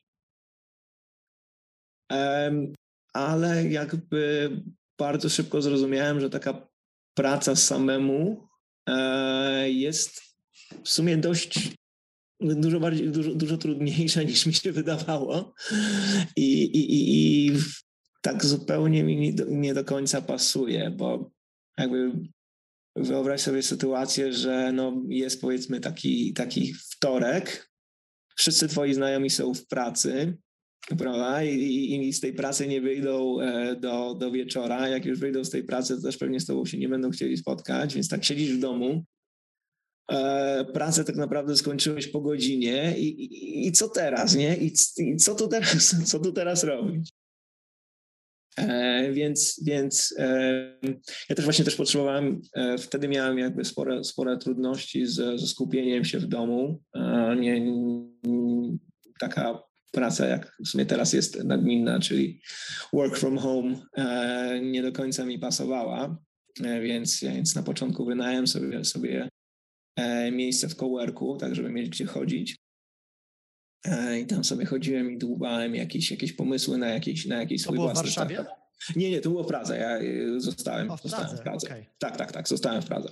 Ale jakby bardzo szybko zrozumiałem, że taka praca samemu e, jest w sumie dość dużo bardziej, dużo, dużo trudniejsza [laughs] niż mi się wydawało. I, i, i, i tak zupełnie mi nie do, nie do końca pasuje, bo jakby wyobraź sobie sytuację, że no jest powiedzmy taki, taki wtorek, wszyscy twoi znajomi są w pracy, prawda? I, I, z tej pracy nie wyjdą e, do, do wieczora. Jak już wyjdą z tej pracy, to też pewnie z tobą się nie będą chcieli spotkać, więc tak siedzisz w domu. E, pracę tak naprawdę skończyłeś po godzinie i, i, i co teraz, nie? I, I, co tu teraz, [laughs] co tu teraz robić? E, więc więc e, ja też właśnie też potrzebowałem, e, wtedy miałem jakby spore, spore trudności z, ze skupieniem się w domu. E, nie, taka praca, jak w sumie teraz jest nagminna, czyli work from home, e, nie do końca mi pasowała, e, więc, więc na początku wynająłem sobie, sobie e, miejsce w coworku, tak żeby mieć gdzie chodzić. I tam sobie chodziłem i dłubałem jakieś, jakieś pomysły na jakiś, na swój to było w Warszawie? Startup. Nie, nie, to było w Pradze. Ja zostałem, o, w zostałem w Pradze. Okay. Tak, tak, tak, zostałem w Pradze.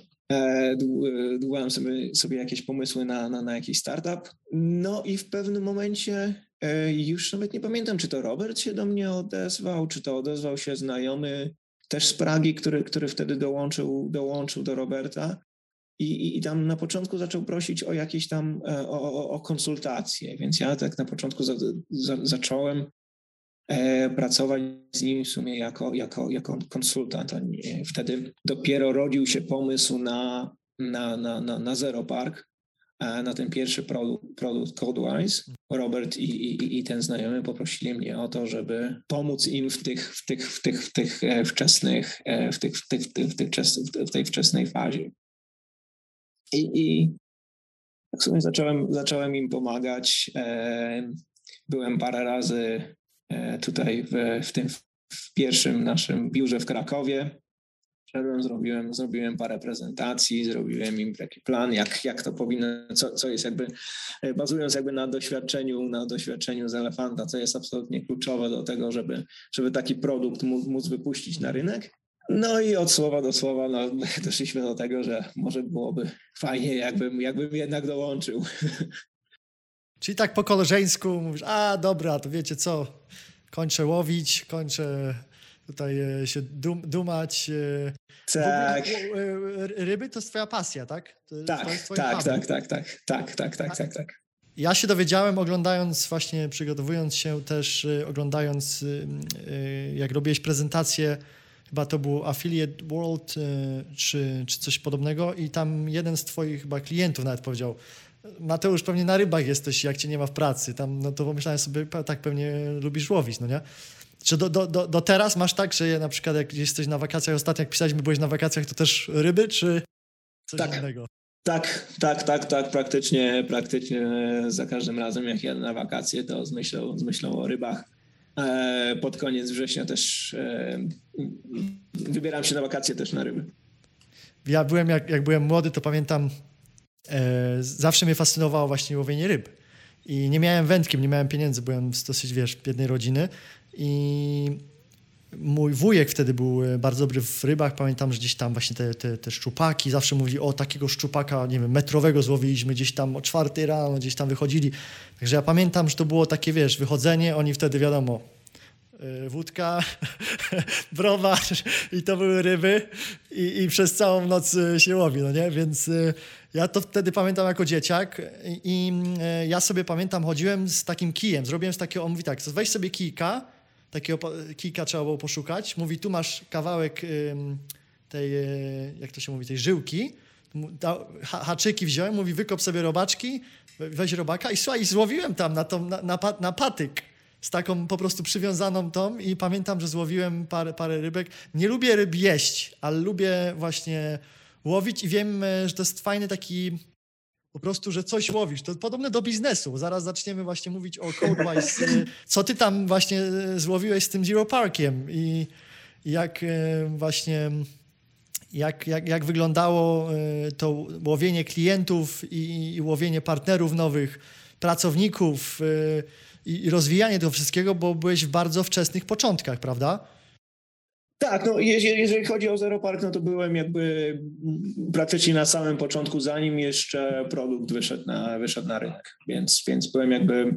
Dłubałem sobie, sobie jakieś pomysły na, na, na jakiś startup. No i w pewnym momencie już nawet nie pamiętam, czy to Robert się do mnie odezwał, czy to odezwał się znajomy też z Pragi, który, który wtedy dołączył, dołączył do Roberta. I, i, tam na początku zaczął prosić o jakieś tam e, o, o, o konsultacje, więc ja tak na początku za, za, zacząłem e, pracować z nim w sumie jako, jako, jako konsultant. Wtedy dopiero rodził się pomysł na, na, na, na, na Zero Park, e, na ten pierwszy produkt, produkt CodeWise. Robert i, i, i ten znajomy poprosili mnie o to, żeby pomóc im w tych, w tych, w tych, w tych wczesnych, w, tych, w, tych, w, tych, w, tych, w tej wczesnej fazie. I, i tak sobie zacząłem, zacząłem im pomagać. Byłem parę razy tutaj w, w tym w pierwszym naszym biurze w Krakowie. Wszedłem, zrobiłem, zrobiłem parę prezentacji, zrobiłem im taki plan, jak, jak to powinno, co, co jest jakby, e, bazując jakby na doświadczeniu, na doświadczeniu z elefanta, co jest absolutnie kluczowe do tego, żeby, żeby taki produkt móc wypuścić na rynek. No i od słowa do słowa no, [laughs] doszliśmy do tego, że może byłoby fajnie, jakbym, jakbym jednak dołączył. [laughs] Czyli tak po koleżeńsku mówisz, a dobra, to wiecie co, kończę łowić, kończę tutaj e, się dum, dumać. E, tak. Ogóle, ryby to jest twoja pasja, tak? To, tak, tak, tak, tak, tak, tak, tak, tak, tak, tak. Ja się dowiedziałem oglądając, właśnie przygotowując się też, e, oglądając jak robiłeś prezentację, chyba to był Affiliate World czy, czy coś podobnego i tam jeden z twoich chyba klientów nawet powiedział, Mateusz, pewnie na rybach jesteś, jak cię nie ma w pracy. Tam, no to pomyślałem sobie, tak pewnie lubisz łowić, no nie? Czy do, do, do, do teraz masz tak, że na przykład jak jesteś na wakacjach, ostatnio jak pisaliśmy, byłeś na wakacjach, to też ryby, czy coś tak. innego? Tak, tak, tak, tak, praktycznie, praktycznie za każdym razem jak jadę na wakacje, to z myślą, z myślą o rybach. E, pod koniec września też e, wybieram się na wakacje też na ryby. Ja byłem, jak, jak byłem młody, to pamiętam, e, zawsze mnie fascynowało właśnie łowienie ryb. I nie miałem wędkiem, nie miałem pieniędzy, byłem z dosyć, wiesz, biednej rodziny. I mój wujek wtedy był e, bardzo dobry w rybach. Pamiętam, że gdzieś tam właśnie te, te, te szczupaki, zawsze mówili, o takiego szczupaka, nie wiem, metrowego złowiliśmy gdzieś tam o czwartej rano, gdzieś tam wychodzili. Także ja pamiętam, że to było takie, wiesz, wychodzenie, oni wtedy, wiadomo, Y, wódka, [laughs] browar i to były ryby i, i, przez całą noc y, się łowi, no nie? Więc ja to wtedy pamiętam jako dzieciak i, i ja sobie pamiętam, chodziłem z takim kijem, zrobiłem z takiego, on mówi tak, weź sobie kijka, takiego kijka trzeba było poszukać, mówi tu masz kawałek tej, jak to się mówi, tej żyłki, haczyki wziąłem, mówi wykop sobie robaczki, weź robaka. I słuchaj, złowiłem tam na, to, na, na, na patyk z taką po prostu przywiązaną tą. I pamiętam, że złowiłem parę, parę rybek. Nie lubię ryb jeść, ale lubię właśnie łowić. I wiem, e, że to jest fajny taki po prostu, że coś łowisz. To podobne do biznesu. Zaraz zaczniemy właśnie mówić o Codewise. E, co ty tam właśnie e, złowiłeś z tym Zero Parkiem i jak właśnie jak, jak, jak wyglądało to łowienie klientów i, i łowienie partnerów nowych, pracowników, i rozwijanie tego wszystkiego, bo byłeś w bardzo wczesnych początkach, prawda? Tak, no jeżeli, chodzi o Zero Park, no to byłem jakby praktycznie na samym początku, zanim jeszcze produkt wyszedł na, wyszedł na rynek, więc, więc byłem jakby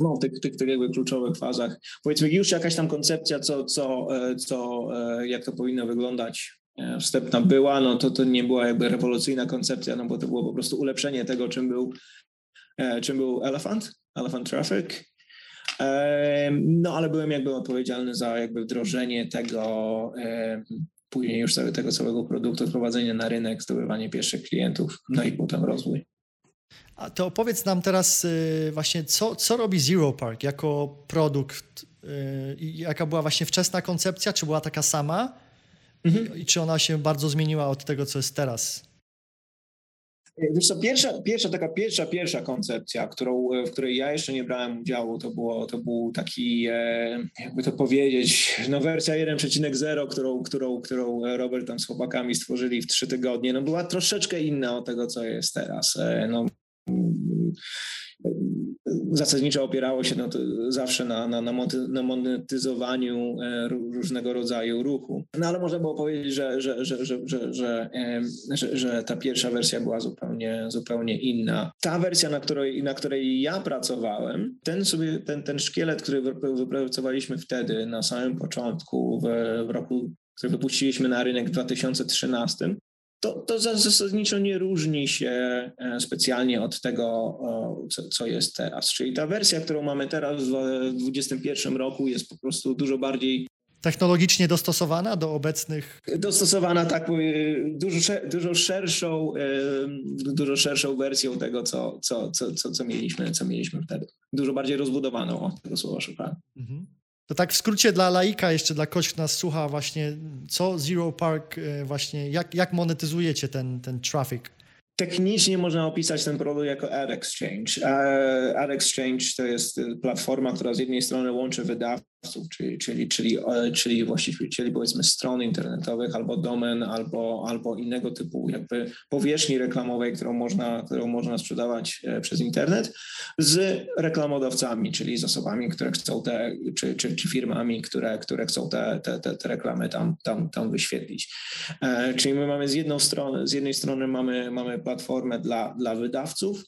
no, tych, tych, tych jakby kluczowych fazach. Powiedzmy już jakaś tam koncepcja, co, co, e, co, e, jak to powinno wyglądać e, wstępna była, no to to nie była jakby rewolucyjna koncepcja, no bo to było po prostu ulepszenie tego, czym był, czym był Elephant Elephant Traffic. No, ale byłem jakby odpowiedzialny za jakby wdrożenie tego, później już sobie tego całego produktu, wprowadzenie na rynek, zdobywanie pierwszych klientów, no i potem rozwój. A to opowiedz nam teraz y, właśnie, co, co robi Zero Park jako produkt y, jaka była właśnie wczesna koncepcja, czy była taka sama mhm. i czy ona się bardzo zmieniła od tego, co jest teraz? Wiesz co, pierwsza, pierwsza, taka pierwsza, pierwsza koncepcja, którą, w której ja jeszcze nie brałem udziału, to, było, to był taki, e, jakby to powiedzieć, no wersja 1.0, którą, którą, którą Robert tam z chłopakami stworzyli w trzy tygodnie, no była troszeczkę inna od tego, co jest teraz. E, no, zasadniczo opierało się no zawsze na, na, na monetyzowaniu e, różnego rodzaju ruchu. No ale można było powiedzieć, że, że, że, że, że, że, że, że ta pierwsza wersja była zupełnie, zupełnie inna. Ta wersja, na której, na której ja pracowałem, ten sobie, ten, ten szkielet, który wypracowaliśmy wtedy na samym początku, w, w roku który wypuściliśmy na rynek w 2013, to, to zasadniczo nie różni się e, specjalnie od tego, co, co, jest teraz. Czyli ta wersja, którą mamy teraz w 2021 roku jest po prostu dużo bardziej Technologicznie dostosowana do obecnych. Dostosowana tak, dużo, dużo, szerszą, dużo szerszą wersją tego, co, co, co, co, co, mieliśmy, co mieliśmy wtedy. Dużo bardziej rozbudowaną, o tego słowa szukałem. Mhm. To tak w skrócie dla laika, jeszcze dla kogoś, kto nas słucha, właśnie co Zero Park, e, właśnie jak, jak monetyzujecie ten, ten traffic? Technicznie można opisać ten produkt jako Ad Exchange. Ad Exchange to jest platforma, która z jednej strony łączy wydawców, czyli, czyli, czyli, czyli właścicieli powiedzmy stron internetowych albo domen, albo, albo innego typu jakby powierzchni reklamowej, którą można, którą można sprzedawać e, przez internet z reklamodawcami, czyli z osobami, które chcą te, czy, czy, czy firmami, które, które chcą te, te, te, te reklamy tam, tam, tam wyświetlić. E, czyli my mamy z, jedną strony, z jednej strony mamy, mamy platformę dla, dla wydawców,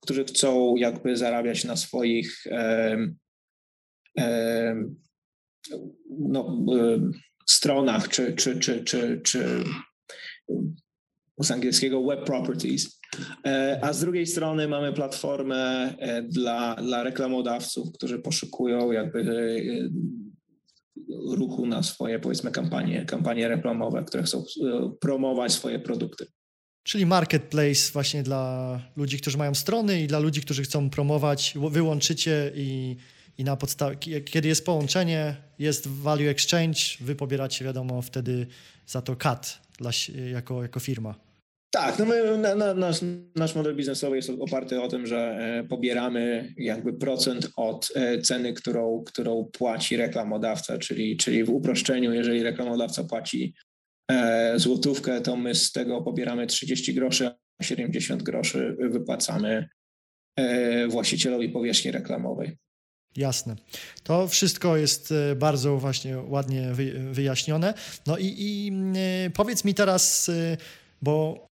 którzy chcą jakby zarabiać na swoich e, e, no, e, stronach, czy, czy, czy, czy, czy z angielskiego web properties. E, a z drugiej strony mamy platformę e, dla, dla reklamodawców, którzy poszukują jakby ruchu na swoje powiedzmy kampanie, kampanie reklamowe, które chcą promować swoje produkty. Czyli marketplace właśnie dla ludzi, którzy mają strony i dla ludzi, którzy chcą promować. Wyłączycie i, i na podstawie, kiedy jest połączenie, jest value exchange, wy pobieracie wiadomo wtedy za to cut dla, jako, jako firma. Tak, no my, na, na, nasz, nasz model biznesowy jest oparty o tym, że e, pobieramy jakby procent od e, ceny, którą, którą płaci reklamodawca, czyli, czyli w uproszczeniu, jeżeli reklamodawca płaci E, złotówkę, to my z tego pobieramy 30 groszy, a 70 groszy wypłacamy właścicielowi powierzchni reklamowej. Jasne. To wszystko jest e, bardzo właśnie ładnie wyjaśnione. No i, i powiedz mi teraz, bo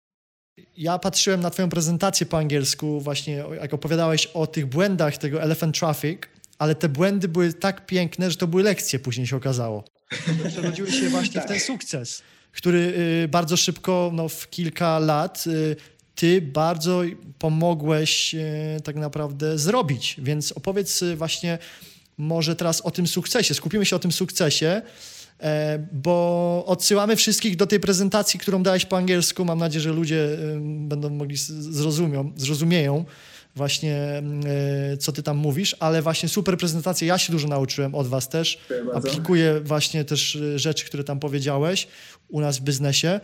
ja patrzyłem na Twoją prezentację po angielsku, właśnie jak opowiadałeś o tych błędach tego Elephant Traffic, ale te błędy były tak piękne, że to były lekcje, później się okazało. Przerodziły się właśnie tak. w ten sukces który bardzo szybko, no, w kilka lat, ty bardzo pomogłeś y, tak naprawdę zrobić. Więc opowiedz właśnie może teraz o tym sukcesie. Skupimy się o tym sukcesie, e, bo odsyłamy wszystkich do tej prezentacji, którą dałeś po angielsku. Mam nadzieję, że ludzie będą mogli zrozumią, zrozumieją właśnie, e, co ty tam mówisz, ale właśnie super prezentacja. Ja się dużo nauczyłem od was też. Aplikuję właśnie też e, rzeczy, które tam powiedziałeś u nas w biznesie.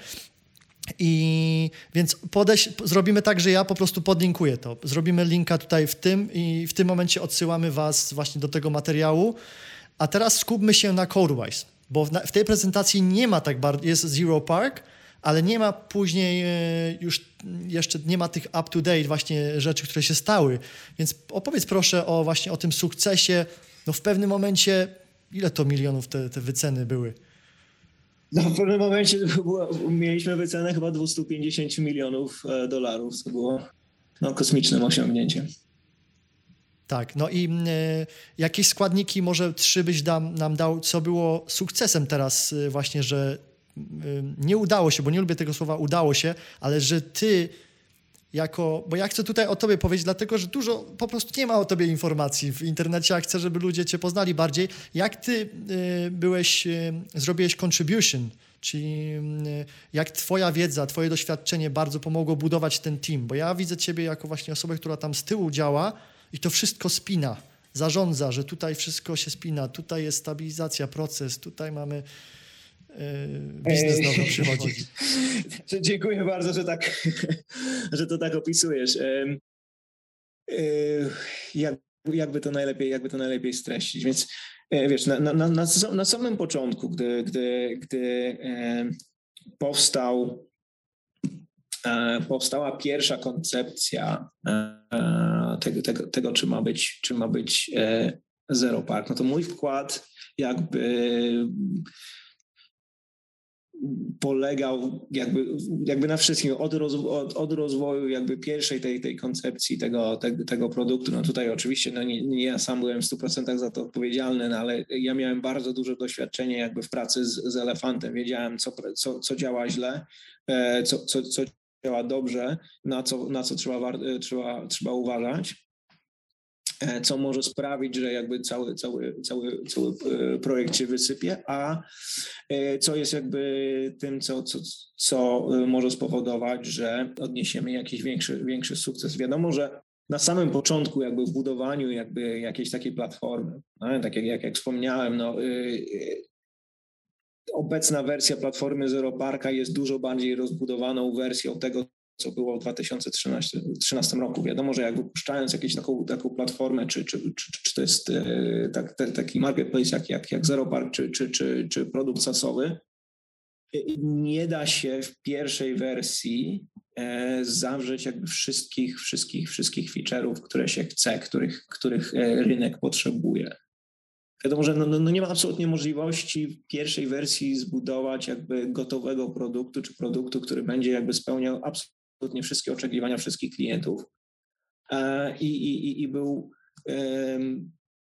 I więc podejść, zrobimy tak, że ja po prostu podlinkuję to. Zrobimy linka tutaj w tym i w tym momencie odsyłamy Was właśnie do tego materiału. A teraz skupmy się na CodeWise, bo w, w tej prezentacji nie ma tak bardzo, jest Zero Park, ale nie ma później e, już jeszcze nie ma tych up-to-date właśnie rzeczy, które się stały. Więc opowiedz proszę o właśnie o tym sukcesie. No w pewnym momencie, ile to milionów te, te wyceny były? No, w pewnym momencie było, mieliśmy wycenę chyba 250 milionów e, dolarów, co było no, kosmicznym osiągnięciem. Tak, no i y, jakieś składniki, może trzy byś dam, nam dał, co było sukcesem teraz y, właśnie, że y, nie udało się, bo nie lubię tego słowa udało się, ale że ty jako, bo ja chcę tutaj o tobie powiedzieć, dlatego że dużo po prostu nie ma o tobie informacji w internecie, a chcę, żeby ludzie cię poznali bardziej. Jak ty y, byłeś, y, zrobiłeś contribution, czyli y, jak twoja wiedza, twoje doświadczenie bardzo pomogło budować ten team, bo ja widzę ciebie jako właśnie osobę, która tam z tyłu działa i to wszystko spina, zarządza, że tutaj wszystko się spina, tutaj jest stabilizacja, proces, tutaj mamy biznes nowy przychodzi. [laughs] Dziękuję bardzo, że tak, [laughs] że to tak opisujesz. E, jak, jakby, to najlepiej, jakby to najlepiej streścić. Więc e, wiesz, na, na, na, na samym początku, gdy, gdy, gdy powstał, e, powstała pierwsza koncepcja tego, tego, tego, czy ma być, czy ma być Zero Park, no to mój wkład jakby polegał jakby, jakby na wszystkim, od, rozwo od, od, rozwoju jakby pierwszej tej, tej koncepcji tego, tego, tego produktu. No tutaj oczywiście no nie, nie, ja sam byłem w 100% za to odpowiedzialny, no ale ja miałem bardzo duże doświadczenie jakby w pracy z, z elefantem. Wiedziałem, co, co, co działa źle, e, co, co, co działa dobrze, na co, na co trzeba, trzeba, trzeba uważać. E, co może sprawić, że jakby cały, cały, cały, cały e, projekt się wysypie, a co jest jakby tym, co, co, co może spowodować, że odniesiemy jakiś większy, większy sukces. Wiadomo, że na samym początku jakby w budowaniu jakby jakiejś takiej platformy, no, tak jak, jak, jak wspomniałem, no, obecna wersja platformy Zero Parka jest dużo bardziej rozbudowaną wersją tego, co było w 2013 roku. Wiadomo, że jak wypuszczając jakąś taką, taką platformę, czy, czy, czy, czy to jest e, tak, taki marketplace jak, jak, jak Zero Park, czy, czy, czy, czy produkt sasowy, e, nie da się w pierwszej wersji e, zawrzeć jakby wszystkich, wszystkich, wszystkich feature'ów, które się chce, których, których rynek potrzebuje. Wiadomo, że no, no, no, nie ma absolutnie możliwości w pierwszej wersji zbudować jakby gotowego produktu, czy produktu, który będzie jakby spełniał absolutnie wszystkie oczekiwania wszystkich klientów. E, I, i, i był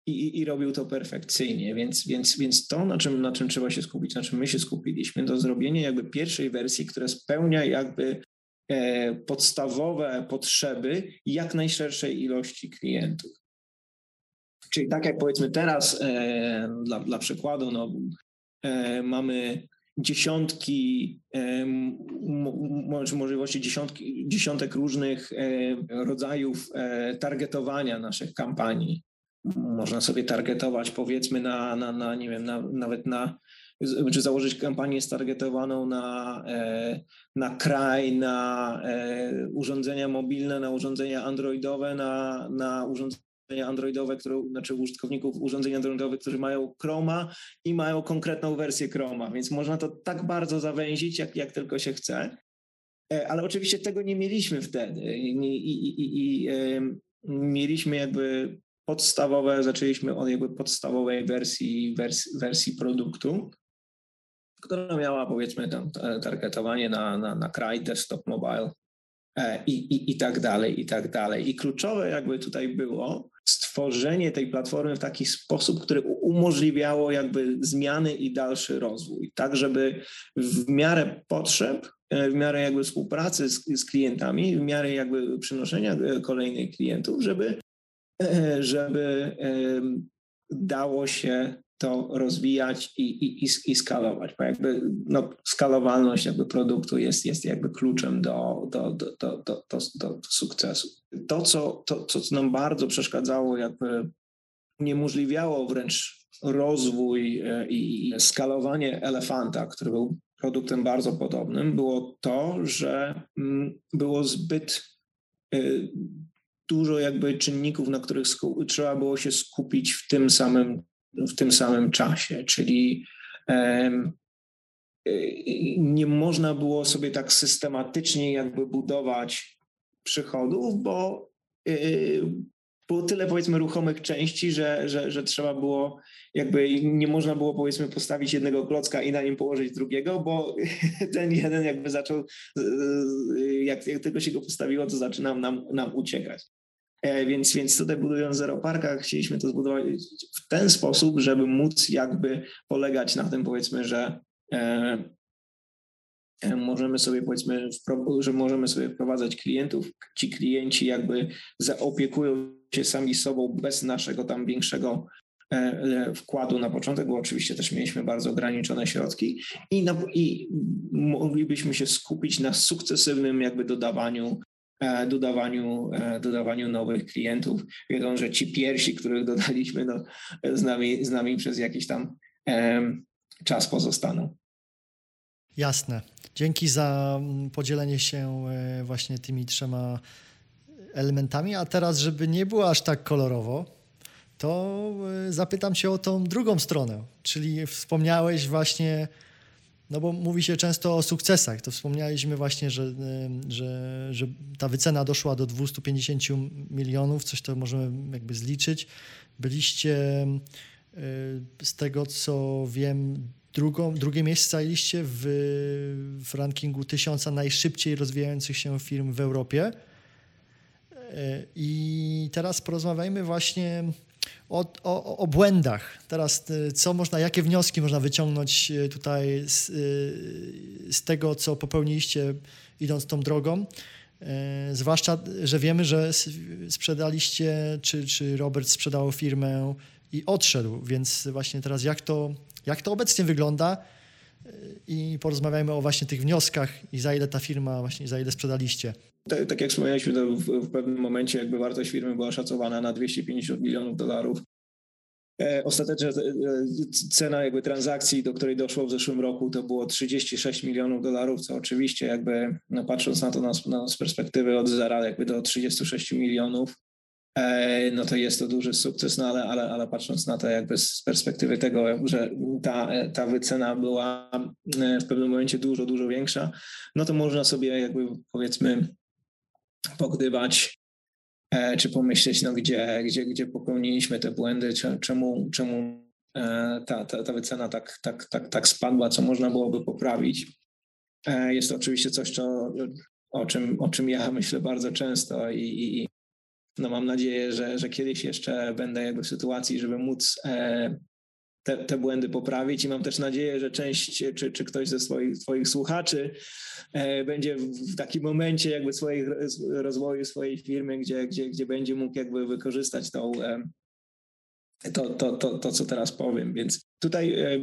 i, i, robił to perfekcyjnie, więc, więc, więc to, na czym, na czym trzeba się skupić, na czym my się skupiliśmy, to zrobienie jakby pierwszej wersji, która spełnia jakby e, podstawowe potrzeby jak najszerszej ilości klientów. Czyli tak jak powiedzmy teraz, e, dla, dla przykładu, no, mamy dziesiątki, możliwości dziesiątki, dziesiątek różnych e, rodzajów e, targetowania naszych kampanii. Można sobie targetować powiedzmy na, na, na nie wiem, na, nawet na czy założyć kampanię stargetowaną na, e, na kraj, na urządzenia mobilne, na urządzenia androidowe, na, na urządzenia androidowe, które, znaczy użytkowników urządzeń androidowych, którzy mają Chroma i mają konkretną wersję Chroma, więc można to tak bardzo zawęzić, jak, jak tylko się chce. E, ale oczywiście tego nie mieliśmy wtedy i, i, i, i mieliśmy jakby podstawowe, zaczęliśmy od jakby podstawowej wersji, wersji, wersji produktu, która miała powiedzmy tam targetowanie na, na, na kraj, desktop, mobile e, i, i, i tak dalej, i tak dalej. I kluczowe jakby tutaj było stworzenie tej platformy w taki sposób, który umożliwiało jakby zmiany i dalszy rozwój, tak żeby w miarę potrzeb, e, w miarę jakby współpracy z, z klientami, w miarę jakby przynoszenia e, kolejnych klientów, żeby, e, żeby dało się to rozwijać i, i, i, skalować, bo jakby no, skalowalność jakby produktu jest, jest jakby kluczem do, do, do, do, do, do, do sukcesu. To co, to, co nam bardzo przeszkadzało, jakby uniemożliwiało wręcz rozwój e, i skalowanie elefanta, który był produktem bardzo podobnym, było to, że mm, było zbyt e, dużo jakby czynników, na których trzeba było się skupić w tym samym w tym samym czasie, czyli nie można było sobie tak systematycznie jakby budować przychodów, bo y, było tyle powiedzmy ruchomych części, że, że, że trzeba było jakby nie można było powiedzmy postawić jednego klocka i na nim położyć drugiego, bo [laughs] ten jeden jakby zaczął, jak, jak tylko się go postawiło, to zaczyna nam, nam uciekać. E, więc, więc tutaj budując Zero Parka chcieliśmy to zbudować w ten sposób, żeby móc jakby polegać na tym powiedzmy, że e, e, możemy sobie powiedzmy, że możemy sobie wprowadzać klientów, ci klienci jakby zaopiekują się sami sobą bez naszego tam większego wkładu na początek, bo oczywiście też mieliśmy bardzo ograniczone środki i, na, i moglibyśmy się skupić na sukcesywnym jakby dodawaniu dodawaniu, e, dodawaniu nowych klientów. Wiedzą, że ci pierwsi, których dodaliśmy, no, z, nami, z nami przez jakiś tam czas pozostaną. Jasne. Dzięki za mm, podzielenie się e, właśnie tymi trzema elementami. A teraz, żeby nie było aż tak kolorowo, to zapytam Cię o tą drugą stronę. Czyli wspomniałeś właśnie no bo mówi się często o sukcesach. To wspomnieliśmy właśnie, że, że, że ta wycena doszła do 250 milionów, coś to możemy jakby zliczyć. Byliście z tego, co wiem, drugą, drugie miejsce zajęliście w, w rankingu tysiąca najszybciej rozwijających się firm w Europie. I teraz porozmawiajmy właśnie o, o, o, błędach. Teraz y, co można, jakie wnioski można wyciągnąć y, tutaj z, y, z tego, co popełniliście idąc tą drogą. Zwłaszcza, że wiemy, że sprzedaliście, czy, czy Robert sprzedał firmę i odszedł, więc właśnie teraz jak to, jak to obecnie wygląda i porozmawiajmy o właśnie tych wnioskach i za ile ta firma, właśnie za ile sprzedaliście. Tak, tak jak wspomnieliśmy, w, w, pewnym momencie jakby wartość firmy była szacowana na 250 milionów dolarów. E, e, cena jakby transakcji, do której doszło w zeszłym roku, to było 36 milionów dolarów, co oczywiście jakby no patrząc na to na, na z perspektywy od zera jakby do 36 milionów, no to jest to duży sukces, no ale, ale, ale patrząc na to jakby z perspektywy tego, że ta, ta wycena była w pewnym momencie dużo, dużo większa, no to można sobie jakby powiedzmy pogdywać E, czy pomyśleć, no, gdzie, gdzie, gdzie popełniliśmy te błędy, czemu, czemu e, ta, ta, ta wycena tak, tak, tak, tak spadła, co można byłoby poprawić. E, jest to oczywiście coś, co, o, czym, o czym ja myślę bardzo często i, i no mam nadzieję, że, że kiedyś jeszcze będę jakby w sytuacji, żeby móc te, te błędy poprawić i mam też nadzieję, że część, czy, czy ktoś ze swoich, swoich słuchaczy e, będzie w takim momencie jakby swoich, rozwoju swojej firmy, gdzie, gdzie, gdzie będzie mógł jakby wykorzystać tą, e, to, to, to, to, co teraz powiem. Więc tutaj e,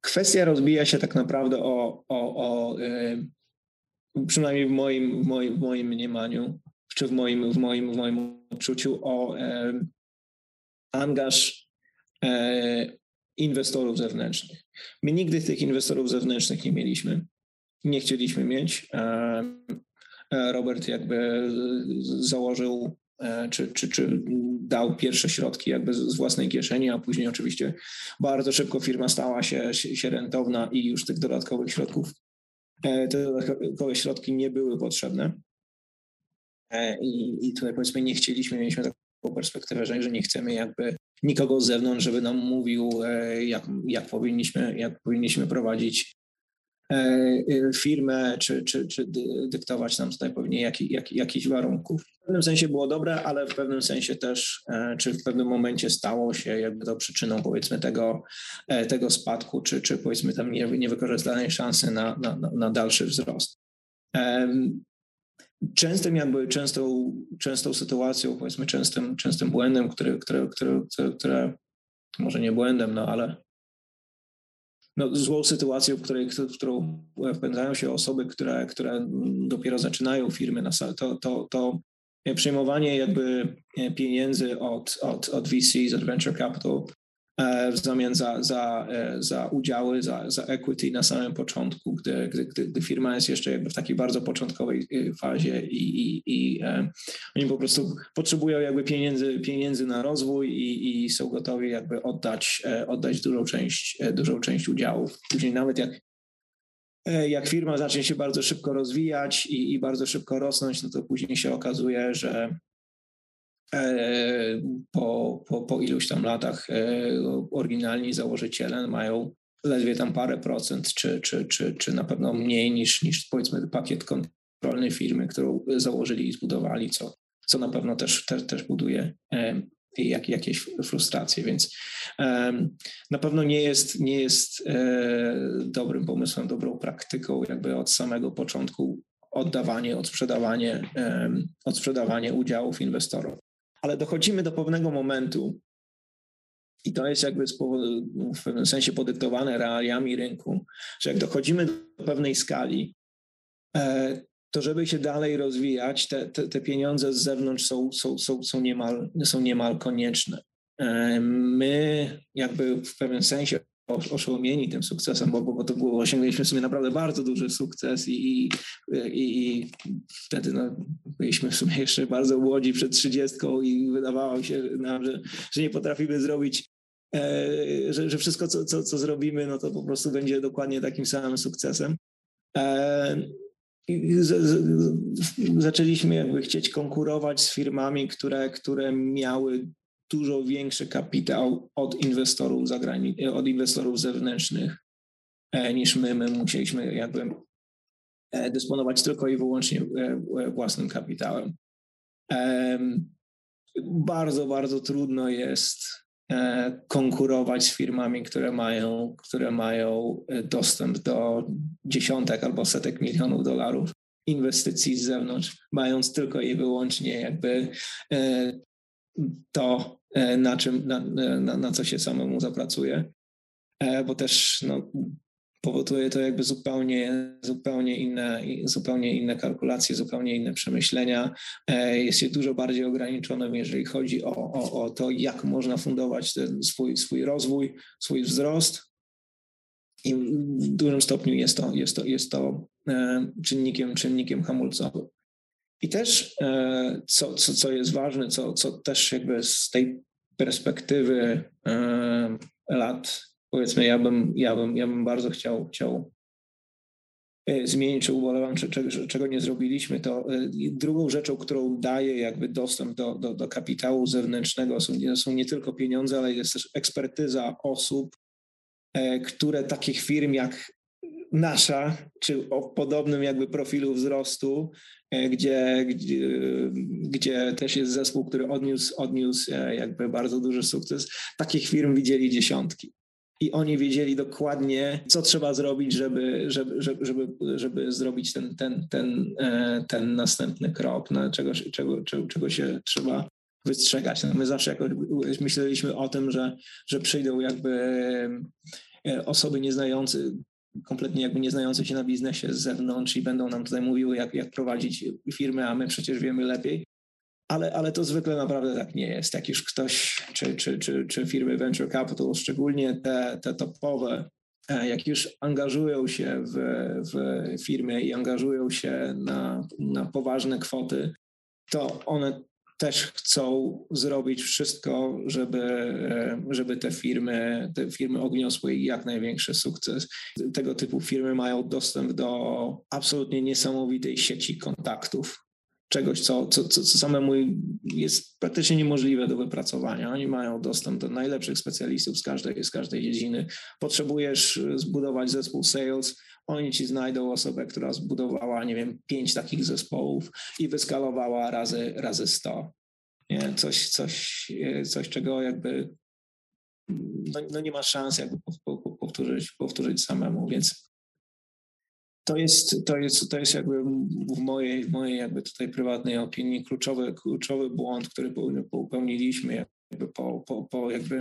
kwestia rozbija się tak naprawdę o, o, o przynajmniej w moim, w moim, w moim mniemaniu, czy w moim, w moim, w moim odczuciu o angaż E, inwestorów zewnętrznych. My nigdy tych inwestorów zewnętrznych nie mieliśmy. Nie chcieliśmy mieć. E, e, Robert jakby założył czy, czy, czy dał pierwsze środki jakby z własnej kieszeni, a później oczywiście bardzo szybko firma stała się, się rentowna i już tych dodatkowych środków, te dodatkowe środki nie były potrzebne. I, i tutaj powiedzmy nie chcieliśmy, mieliśmy taką perspektywę, że, że nie chcemy jakby nikogo z zewnątrz, żeby nam mówił, e, jak, jak, powinniśmy, jak powinniśmy prowadzić e, e, firmę, czy, czy, czy dyktować nam tutaj pewnie jak, jak, jakichś warunków. W pewnym sensie było dobre, ale w pewnym sensie też, czy w pewnym momencie stało się jakby to przyczyną powiedzmy tego, tego spadku, czy, czy powiedzmy tam niewykorzystanej szansy na, na, na dalszy wzrost częstym jakby, częstą, częstą sytuacją, powiedzmy częstym, częstym błędem, który, który, który, które, może nie błędem, no ale no, złą sytuacją, w, której, w którą wpędzają się osoby, które, które dopiero zaczynają firmy, to, to, to przyjmowanie jakby pieniędzy od, od, od VC, od Venture Capital w zamian za, za, e, za udziały, za, za equity na samym początku, gdy, gdy, gdy, firma jest jeszcze jakby w takiej bardzo początkowej e, fazie i, i, i oni po prostu potrzebują jakby pieniędzy, pieniędzy na rozwój i, i są gotowi jakby oddać, oddać dużą część, dużą część udziałów. Później nawet jak jak firma zacznie się bardzo szybko rozwijać i, i bardzo szybko rosnąć, no to później się okazuje, że E, po, po, po iluś tam latach e, oryginalni założyciele mają ledwie tam parę procent, czy, czy, czy, czy na pewno mniej niż, niż powiedzmy pakiet kontrolny firmy, którą założyli i zbudowali, co, co na pewno też, też, też buduje e, jak, jakieś frustracje, więc na pewno nie jest, nie jest dobrym pomysłem, dobrą praktyką jakby od samego początku oddawanie, odsprzedawanie, odsprzedawanie udziałów inwestorów ale dochodzimy do pewnego momentu, i to jest jakby w pewnym sensie podyktowane realiami rynku, że jak dochodzimy do pewnej skali, e, to żeby się dalej rozwijać, te, te, te pieniądze z zewnątrz są, są, są, są, niemal, są niemal konieczne. E, my jakby w pewnym sensie oszołomieni tym sukcesem, bo, bo to było, osiągnęliśmy sobie naprawdę bardzo duży sukces i, i, i wtedy no, byliśmy w sumie jeszcze bardzo młodzi przed trzydziestką i wydawało się nam, że, że nie potrafimy zrobić, e, że, że wszystko, co, co, co zrobimy, no to po prostu będzie dokładnie takim samym sukcesem. E, i z, z, zaczęliśmy jakby chcieć konkurować z firmami, które, które miały dużo większy kapitał od inwestorów zagrani- od inwestorów zewnętrznych e, niż my. My musieliśmy jakby e, dysponować tylko i wyłącznie e, własnym kapitałem. Bardzo, bardzo trudno jest konkurować z firmami, które mają, które mają dostęp do dziesiątek albo setek milionów dolarów inwestycji z zewnątrz, mając tylko i wyłącznie jakby to, na czym, na, na, na co się samemu zapracuje, bo też no, powoduje to jakby zupełnie, zupełnie, inne, zupełnie inne kalkulacje, zupełnie inne przemyślenia. Jest się dużo bardziej ograniczonym, jeżeli chodzi o, o, o to, jak można fundować ten swój, swój rozwój, swój wzrost, i w dużym stopniu jest to, jest to, jest to e, czynnikiem, czynnikiem hamulcowym. I też, e, co, co, co jest ważne, co, co też jakby z tej perspektywy e, lat, powiedzmy, ja bym, ja bym, ja bym bardzo chciał, chciał zmienić, czy ubolewam, czy, czy, czego nie zrobiliśmy, to drugą rzeczą, którą daje jakby dostęp do, do, do kapitału zewnętrznego są, są nie tylko pieniądze, ale jest też ekspertyza osób, E, które takich firm jak nasza, czy o podobnym jakby profilu wzrostu, e, gdzie, gdzie, gdzie też jest zespół, który odniósł, odniósł e, jakby bardzo duży sukces, takich firm widzieli dziesiątki. I oni wiedzieli dokładnie, co trzeba zrobić, żeby, żeby, żeby, żeby, zrobić ten, ten, ten, ten następny krok, na czego, czego, czego, czego się trzeba wystrzegać. No my zawsze jakoś myśleliśmy o tym, że, że przyjdą jakby e, osoby nieznające, kompletnie jakby nieznające się na biznesie z zewnątrz i będą nam tutaj mówiły, jak, jak prowadzić firmę, a my przecież wiemy lepiej. Ale, ale to zwykle naprawdę tak nie jest. Jak już ktoś, czy, czy, czy, czy firmy venture capital, szczególnie te, te topowe, e, jak już angażują się w, w firmę i angażują się na, na poważne kwoty, to one też chcą zrobić wszystko, żeby, e, żeby te firmy, te firmy odniosły jak największy sukces. Tego typu firmy mają dostęp do absolutnie niesamowitej sieci kontaktów. Czegoś, co, co, co, co samemu jest praktycznie niemożliwe do wypracowania. Oni mają dostęp do najlepszych specjalistów z każdej, z każdej dziedziny. Potrzebujesz zbudować zespół sales, oni ci znajdą osobę, która zbudowała, nie wiem, pięć takich zespołów i wyskalowała razy, razy. Nie? Coś, coś, e, coś, czego jakby no, no nie ma szans jakby powtórzyć, powtórzyć samemu, więc to jest, to jest, to jest jakby w mojej, mojej jakby tutaj prywatnej opinii kluczowy, kluczowy błąd, który popełniliśmy jakby po, po, po jakby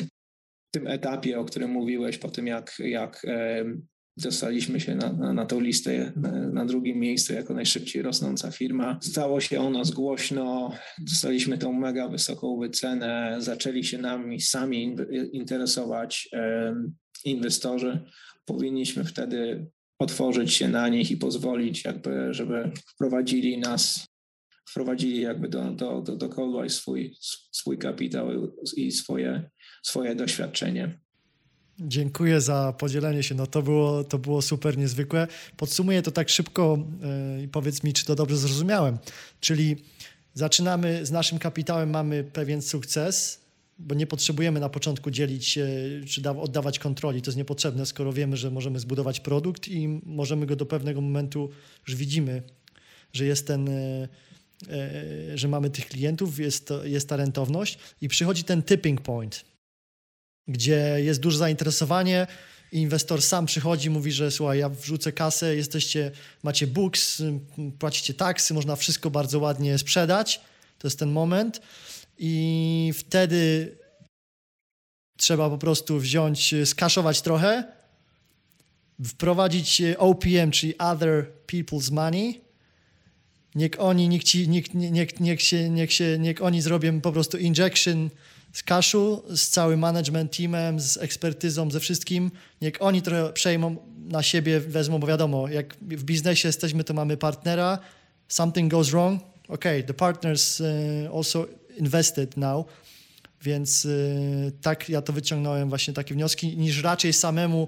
tym etapie, o którym mówiłeś, po tym jak, jak dostaliśmy się na, na, na tą listę na, na, drugim miejscu jako najszybciej rosnąca firma. Stało się o nas głośno, dostaliśmy tą mega wysoką wycenę, zaczęli się nami sami interesować inwestorzy. Powinniśmy wtedy otworzyć się na nich i pozwolić jakby, żeby wprowadzili nas wprowadzili jakby do, do, do, do Coldwell swój, swój kapitał i swoje, swoje doświadczenie. Dziękuję za podzielenie się. No to było, to było super niezwykłe. Podsumuję to tak szybko e, i powiedz mi, czy to dobrze zrozumiałem. Czyli zaczynamy z naszym kapitałem, mamy pewien sukces, bo nie potrzebujemy na początku dzielić czy oddawać kontroli. To jest niepotrzebne, skoro wiemy, że możemy zbudować produkt i możemy go do pewnego momentu, już widzimy, że jest ten e, e, że mamy tych klientów, jest, jest ta rentowność i przychodzi ten tipping point gdzie jest duże zainteresowanie inwestor sam przychodzi, mówi, że słuchaj, ja wrzucę kasę, jesteście, macie books, płacicie taksy, można wszystko bardzo ładnie sprzedać. To jest ten moment i wtedy trzeba po prostu wziąć, skaszować trochę, wprowadzić OPM, czyli Other People's Money. Niech oni, niech, ci, niech, niech, niech, się, niech, się, niech oni zrobią po prostu injection z Kaszu, z całym management teamem, z ekspertyzą, ze wszystkim. Niech oni trochę przejmą na siebie, wezmą, bo wiadomo, jak w biznesie jesteśmy, to mamy partnera. Something goes wrong. OK, the partners uh, also invested now. Więc y, tak ja to wyciągnąłem właśnie takie wnioski, niż raczej samemu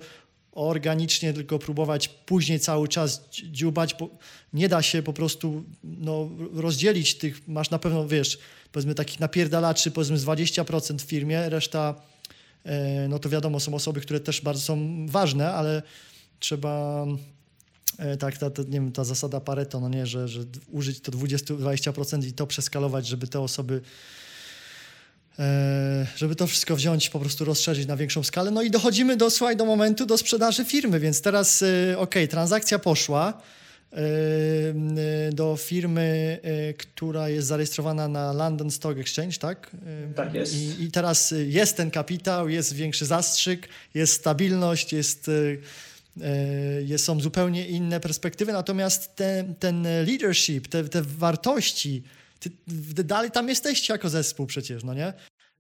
organicznie, tylko próbować później cały czas dziubać, bo nie da się po prostu no, rozdzielić tych, masz na pewno, wiesz, powiedzmy takich napierdalaczy, powiedzmy z 20% w firmie, reszta, e, no to wiadomo, są osoby, które też bardzo są ważne, ale trzeba tak, ta, ta, nie wiem, ta zasada Pareto, no nie, że, że użyć to 20-20% i to przeskalować, żeby te osoby E, żeby to wszystko wziąć, po prostu rozszerzyć na większą skalę. No i dochodzimy do, słuchaj, do momentu do sprzedaży firmy, więc teraz, e, ok, transakcja poszła, do firmy, która jest zarejestrowana na London Stock Exchange, tak? Tak jest. I, I, teraz jest ten kapitał, jest większy zastrzyk, jest stabilność, jest, są zupełnie inne perspektywy, natomiast ten, ten leadership, te, te wartości, ty, dalej tam jesteście jako zespół przecież, no nie?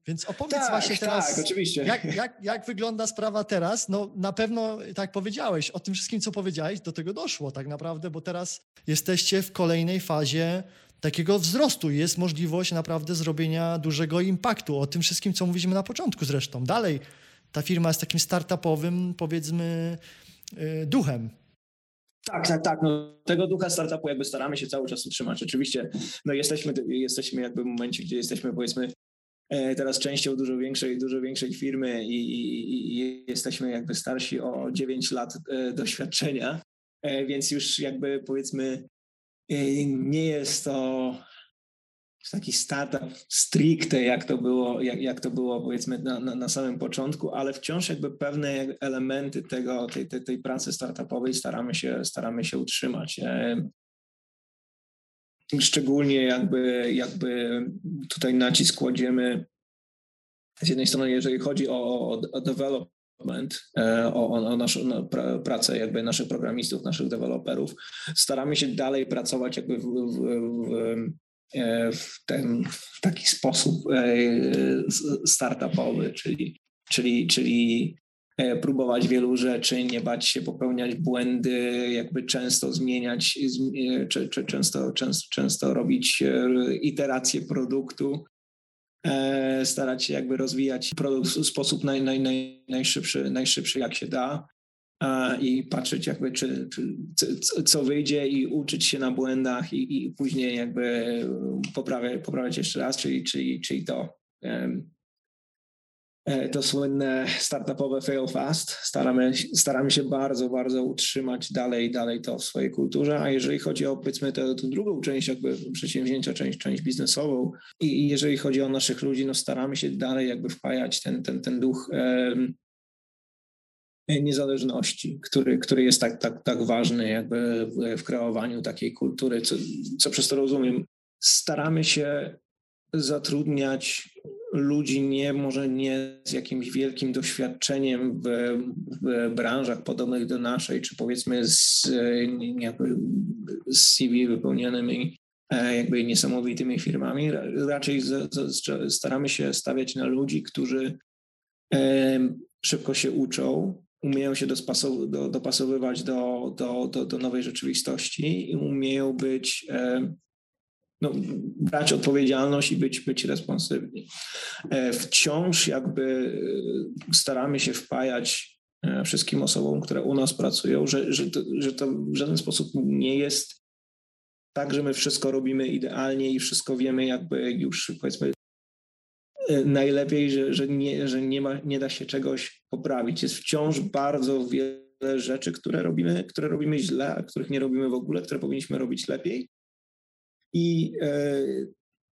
Więc opowiedz tak, właśnie teraz, tak, oczywiście. Jak, jak, jak wygląda sprawa teraz? No na pewno, tak powiedziałeś, o tym wszystkim, co powiedziałeś, do tego doszło tak naprawdę, bo teraz jesteście w kolejnej fazie takiego wzrostu. Jest możliwość naprawdę zrobienia dużego impaktu. O tym wszystkim, co mówiliśmy na początku zresztą. Dalej ta firma jest takim startupowym, powiedzmy, duchem. Tak, tak, tak. No, tego ducha startupu jakby staramy się cały czas utrzymać. Oczywiście no jesteśmy, jesteśmy jakby w momencie, gdzie jesteśmy powiedzmy e, teraz częścią dużo większej, dużo większej firmy i, i, i jesteśmy jakby starsi o 9 lat e, doświadczenia, e, więc już jakby powiedzmy nie jest to taki startup stricte, jak to było, jak, jak to było powiedzmy na, na, na, samym początku, ale wciąż jakby pewne elementy tego, tej, tej, tej pracy startupowej staramy się, staramy się utrzymać. Szczególnie jakby, jakby tutaj nacisk kładziemy z jednej strony, jeżeli chodzi o, o development, e, o, o naszą pracę jakby naszych programistów, naszych deweloperów. Staramy się dalej pracować jakby w, w, w, w ten w taki sposób e, startupowy, czyli, czyli, czyli e, próbować wielu rzeczy, nie bać się popełniać błędy, jakby często zmieniać, czy, czy często, często, często robić iterację produktu, starać się jakby rozwijać produkt w sposób naj, naj, naj, najszybszy, najszybszy jak się da i patrzeć jakby, czy, czy, co wyjdzie i uczyć się na błędach i, i później jakby poprawiać, poprawiać jeszcze raz, czyli, czyli, czyli to e, to słynne startupowe fail fast. Staramy, staramy się bardzo, bardzo utrzymać dalej, dalej to w swojej kulturze, a jeżeli chodzi o powiedzmy tę, tę drugą część jakby przedsięwzięcia, część, część biznesową i, jeżeli chodzi o naszych ludzi, no staramy się dalej jakby wpajać ten, ten, ten duch niezależności, który, który jest tak, tak, tak ważny jakby w, kreowaniu takiej kultury, co, co przez to rozumiem. Staramy się zatrudniać ludzi nie może nie z jakimś wielkim doświadczeniem w, w branżach podobnych do naszej, czy powiedzmy z, jakby z CV wypełnionymi e, jakby niesamowitymi firmami. Raczej z, z, staramy się stawiać na ludzi, którzy e, szybko się uczą, umieją się do, dopasowywać do, do, do, do, nowej rzeczywistości i umieją być, e, no, brać odpowiedzialność i być, być responsywni. E, wciąż jakby e, staramy się wpajać wszystkim osobom, które u nas pracują, że, że, to, że to w żaden sposób nie jest tak, że my wszystko robimy idealnie i wszystko wiemy jakby już powiedzmy najlepiej, że, że, nie, że nie, ma, nie da się czegoś poprawić. Jest wciąż bardzo wiele rzeczy, które robimy, które robimy źle, a których nie robimy w ogóle, które powinniśmy robić lepiej. I e,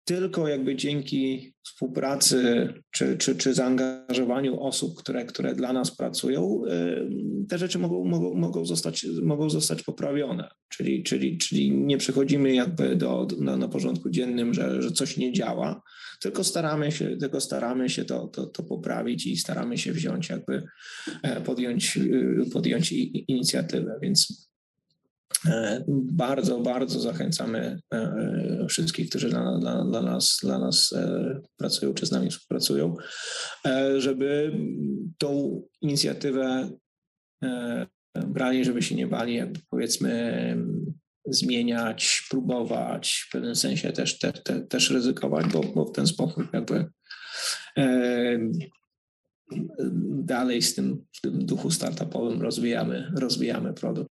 tylko jakby dzięki współpracy czy, czy, czy zaangażowaniu osób, które, które dla nas pracują, e, te rzeczy mogą, mogą, mogą, zostać, mogą zostać poprawione. Czyli, czyli, czyli nie przechodzimy jakby do na, na porządku dziennym, że, że coś nie działa, tylko staramy się, tylko staramy się to, to, to poprawić i staramy się wziąć jakby, e, podjąć, e, podjąć inicjatywę, więc e, bardzo, bardzo zachęcamy wszystkich, którzy dla, dla, dla, nas, dla nas pracują czy z nami współpracują, żeby tą inicjatywę brali, żeby się nie bali, jakby powiedzmy zmieniać, próbować, w pewnym sensie też, te, te, też ryzykować, bo, bo w ten sposób jakby e, dalej z tym, w tym duchu startupowym rozwijamy, rozwijamy produkt.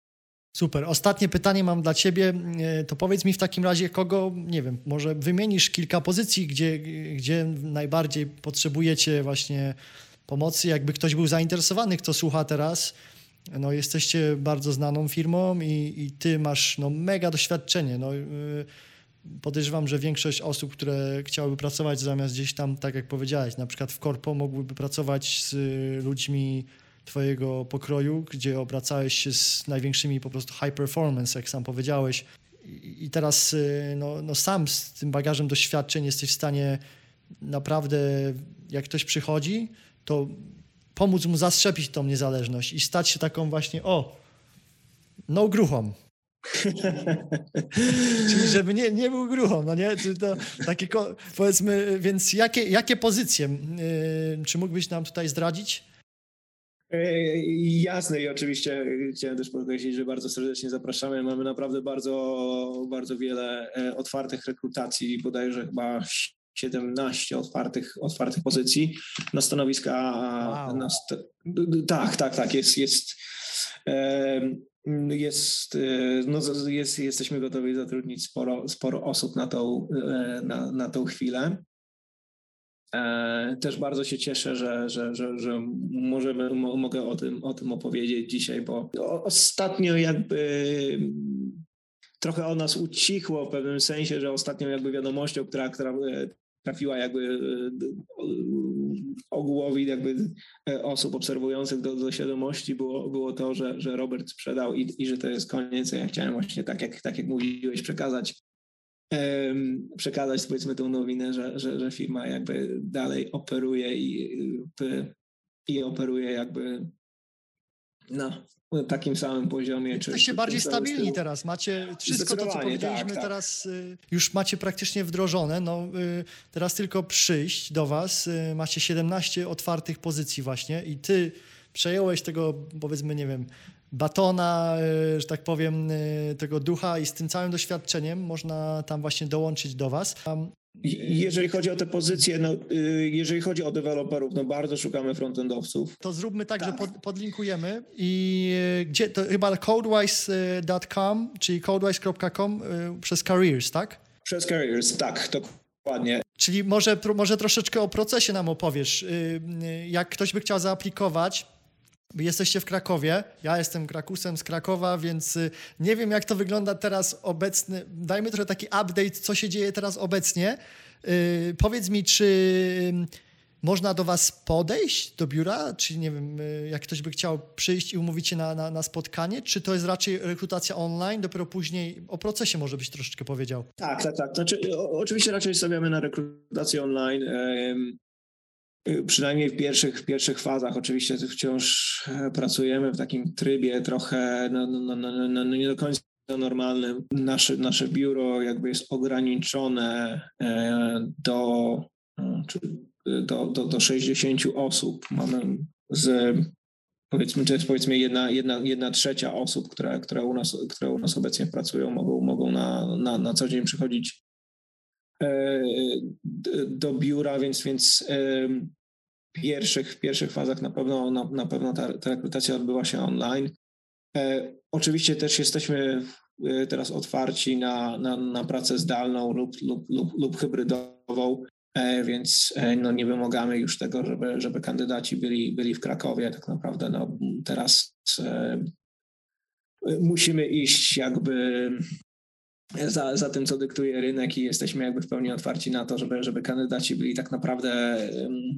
Super. Ostatnie pytanie mam dla Ciebie. E, to powiedz mi w takim razie, kogo, nie wiem, może wymienisz kilka pozycji, gdzie, gdzie najbardziej potrzebujecie właśnie pomocy, jakby ktoś był zainteresowany, kto słucha teraz, no, jesteście bardzo znaną firmą i, i ty masz no, mega doświadczenie. No, yy, podejrzewam, że większość osób, które chciałyby pracować zamiast gdzieś tam, tak jak powiedziałeś, na przykład w korpo, mogłyby pracować z ludźmi twojego pokroju, gdzie obracałeś się z największymi po prostu high performance, jak sam powiedziałeś. I teraz y, no, no sam z tym bagażem doświadczeń jesteś w stanie naprawdę, jak ktoś przychodzi, to pomóc mu zastrzepić tą niezależność i stać się taką właśnie, o, no gruchą. [laughs] Czyli żeby nie, nie był gruchą, no nie? To takie, powiedzmy, więc jakie, jakie pozycje, yy, czy mógłbyś nam tutaj zdradzić? E, jasne i oczywiście chciałem też podkreślić, że bardzo serdecznie zapraszamy. Mamy naprawdę bardzo, bardzo wiele e, otwartych rekrutacji, bodajże chyba 17 otwartych, otwartych pozycji na stanowiska. Wow. Na st tak, tak, tak. Jest, jest, jest, e, no, jest, jesteśmy gotowi zatrudnić sporo, sporo osób na tą, na, na tą chwilę. E, też bardzo się cieszę, że, że, że, że możemy, mogę o tym, o tym opowiedzieć dzisiaj, bo ostatnio jakby trochę o nas ucichło w pewnym sensie, że ostatnią jakby wiadomością, która, która e, trafiła jakby e, ogółowi jakby osób obserwujących do, do świadomości było, było to, że, że Robert sprzedał i, i że to jest koniec. Ja chciałem właśnie tak jak, tak jak mówiłeś przekazać przekazać powiedzmy tą nowinę, że, że, że firma jakby dalej operuje i, i operuje jakby na takim samym poziomie. Jesteście bardziej stabilni teraz, macie wszystko to, co powiedzieliśmy tak, tak. teraz, y, już macie praktycznie wdrożone, no y, teraz tylko przyjść do was, y, macie 17 otwartych pozycji właśnie i ty przejąłeś tego, powiedzmy, nie wiem, batona, że tak powiem, tego ducha i z tym całym doświadczeniem można tam właśnie dołączyć do Was. Jeżeli chodzi o te pozycje, no, y, jeżeli chodzi o deweloperów, no bardzo szukamy frontendowców. To zróbmy tak, tak. że pod, podlinkujemy i e, gdzie to chyba codewise.com, czyli codewise.com przez careers, tak? Przez careers, tak, dokładnie. Czyli może, może troszeczkę o procesie nam opowiesz. Jak ktoś by chciał zaaplikować, Jesteście w Krakowie, ja jestem Krakusem z Krakowa, więc y, nie wiem, jak to wygląda teraz obecny. Dajmy trochę taki update, co się dzieje teraz obecnie. Yy, powiedz mi, czy można do Was podejść do biura? Czy nie wiem, y, jak ktoś by chciał przyjść i umówić się na, na, na, spotkanie? Czy to jest raczej rekrutacja online? Dopiero później o procesie może byś troszeczkę powiedział. Tak, tak, tak. Znaczy, o, oczywiście raczej stawiamy na rekrutację online. Y, przynajmniej w pierwszych, w pierwszych fazach oczywiście wciąż e, pracujemy w takim trybie trochę no, no, no, no, nie do końca normalnym. Nasze, nasze biuro jakby jest ograniczone e, do, e, do, do, do 60 osób. Mamy z powiedzmy, to jest powiedzmy jedna, jedna, jedna trzecia osób, które, które, u nas, które u nas obecnie pracują, mogą, mogą na, na, na co dzień przychodzić do biura, więc, więc pierwszych, w pierwszych fazach na pewno, na, na pewno ta, ta rekrutacja odbywa się online. E, oczywiście też jesteśmy e, teraz otwarci na, na, na pracę zdalną lub, lub, lub, lub hybrydową, e, więc e, no, nie wymagamy już tego, żeby, żeby kandydaci byli, byli w Krakowie. Tak naprawdę no, teraz e, musimy iść jakby za, za tym, co dyktuje rynek i jesteśmy jakby w pełni otwarci na to, żeby, żeby kandydaci byli tak naprawdę,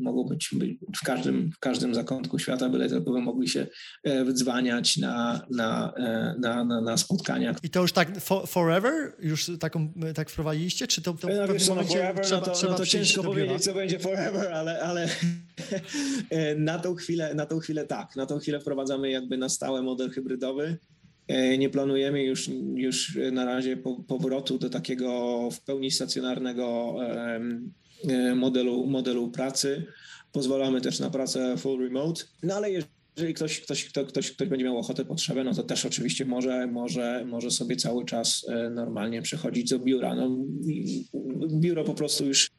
mogą być w każdym, w każdym zakątku świata, byle tylko by mogli się e, wdzwaniać na, na, e, na, na, na spotkania. I to już tak for, forever? Już taką, tak wprowadziliście? Czy to, to no, wiesz, no, forever, trzeba, no to, trzeba no to ciężko powiedzieć, co będzie forever, ale, ale [laughs] e, na, tą chwilę, na tą chwilę tak. Na tą chwilę wprowadzamy jakby na stałe model hybrydowy. E, nie planujemy już, już na razie powrotu do takiego w pełni stacjonarnego e, modelu, modelu pracy. Pozwalamy też na pracę full remote, no ale jeżeli ktoś, ktoś, kto, ktoś, ktoś będzie miał ochotę, potrzebę, no to też oczywiście może, może, może sobie cały czas e, normalnie przechodzić do biura. No, biuro po prostu już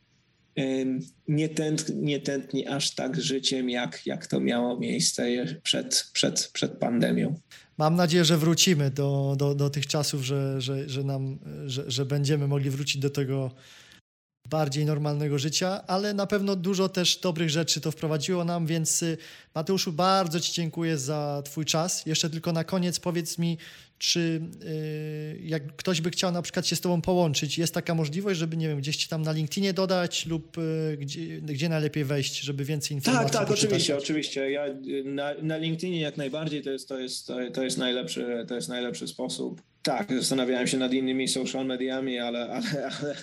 nie, tęt, nie tętni aż tak życiem, jak, jak to miało miejsce przed, przed, przed pandemią mam nadzieję, że wrócimy do, do, do tych czasów, że, że, że, nam, że, że będziemy mogli wrócić do tego bardziej normalnego życia, ale na pewno dużo też dobrych rzeczy to wprowadziło nam, więc y, Mateuszu, bardzo Ci dziękuję za Twój czas. Jeszcze tylko na koniec powiedz mi, czy y, jak ktoś by chciał na przykład się z Tobą połączyć, jest taka możliwość, żeby, nie wiem, gdzieś Ci tam na LinkedInie dodać lub y, gdzie, gdzie najlepiej wejść, żeby więcej informacji Tak, tak, poczytać? oczywiście, oczywiście. Ja na, na LinkedInie jak najbardziej to jest, to jest, to jest, najlepszy, to jest najlepszy sposób. Tak, zastanawiałem się nad innymi social mediami, ale, ale, ale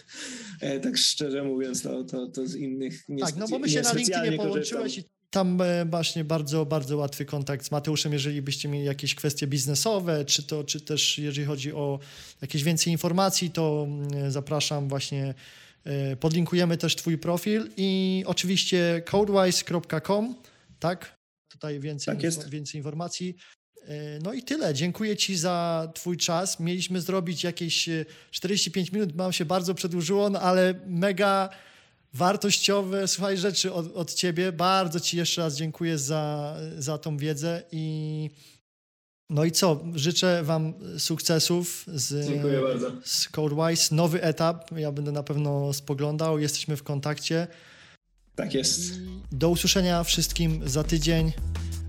e, tak szczerze mówiąc, to, to, to z innych nie Tak, no bo my się na LinkedInie połączyłeś i tam e, właśnie bardzo, bardzo łatwy kontakt z Mateuszem, jeżeli byście mieli jakieś kwestie biznesowe, czy to, czy też jeżeli chodzi o jakieś więcej informacji, to mm, zapraszam właśnie, e, podlinkujemy też twój profil i oczywiście codewise.com, tak? Tutaj więcej, tak jest. więcej informacji. E, no i tyle. Dziękuję Ci za Twój czas. Mieliśmy zrobić jakieś 45 minut, mam się bardzo przedłużyło, no ale mega wartościowe, słuchaj, rzeczy od, od Ciebie. Bardzo Ci jeszcze raz dziękuję za, za tą wiedzę i no i co? Życzę Wam sukcesów z, z CodeWise. Nowy etap. Ja będę na pewno spoglądał. Jesteśmy w kontakcie. Tak jest. Do usłyszenia wszystkim za tydzień.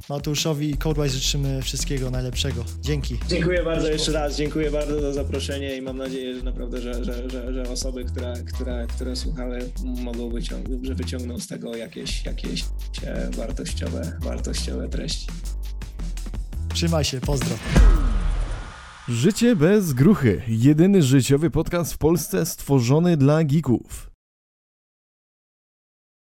Mateuszowi i Codewise życzymy wszystkiego najlepszego. Dzięki. Dziękuję bardzo jeszcze raz, dziękuję bardzo za zaproszenie i mam nadzieję, że naprawdę, że, że, że, że osoby, które, które, które słuchały mogą wyciągnąć, że wyciągną z tego jakieś, jakieś e, wartościowe, wartościowe treści. Trzymaj się, pozdro. Życie bez gruchy. Jedyny życiowy podcast w Polsce stworzony dla geeków.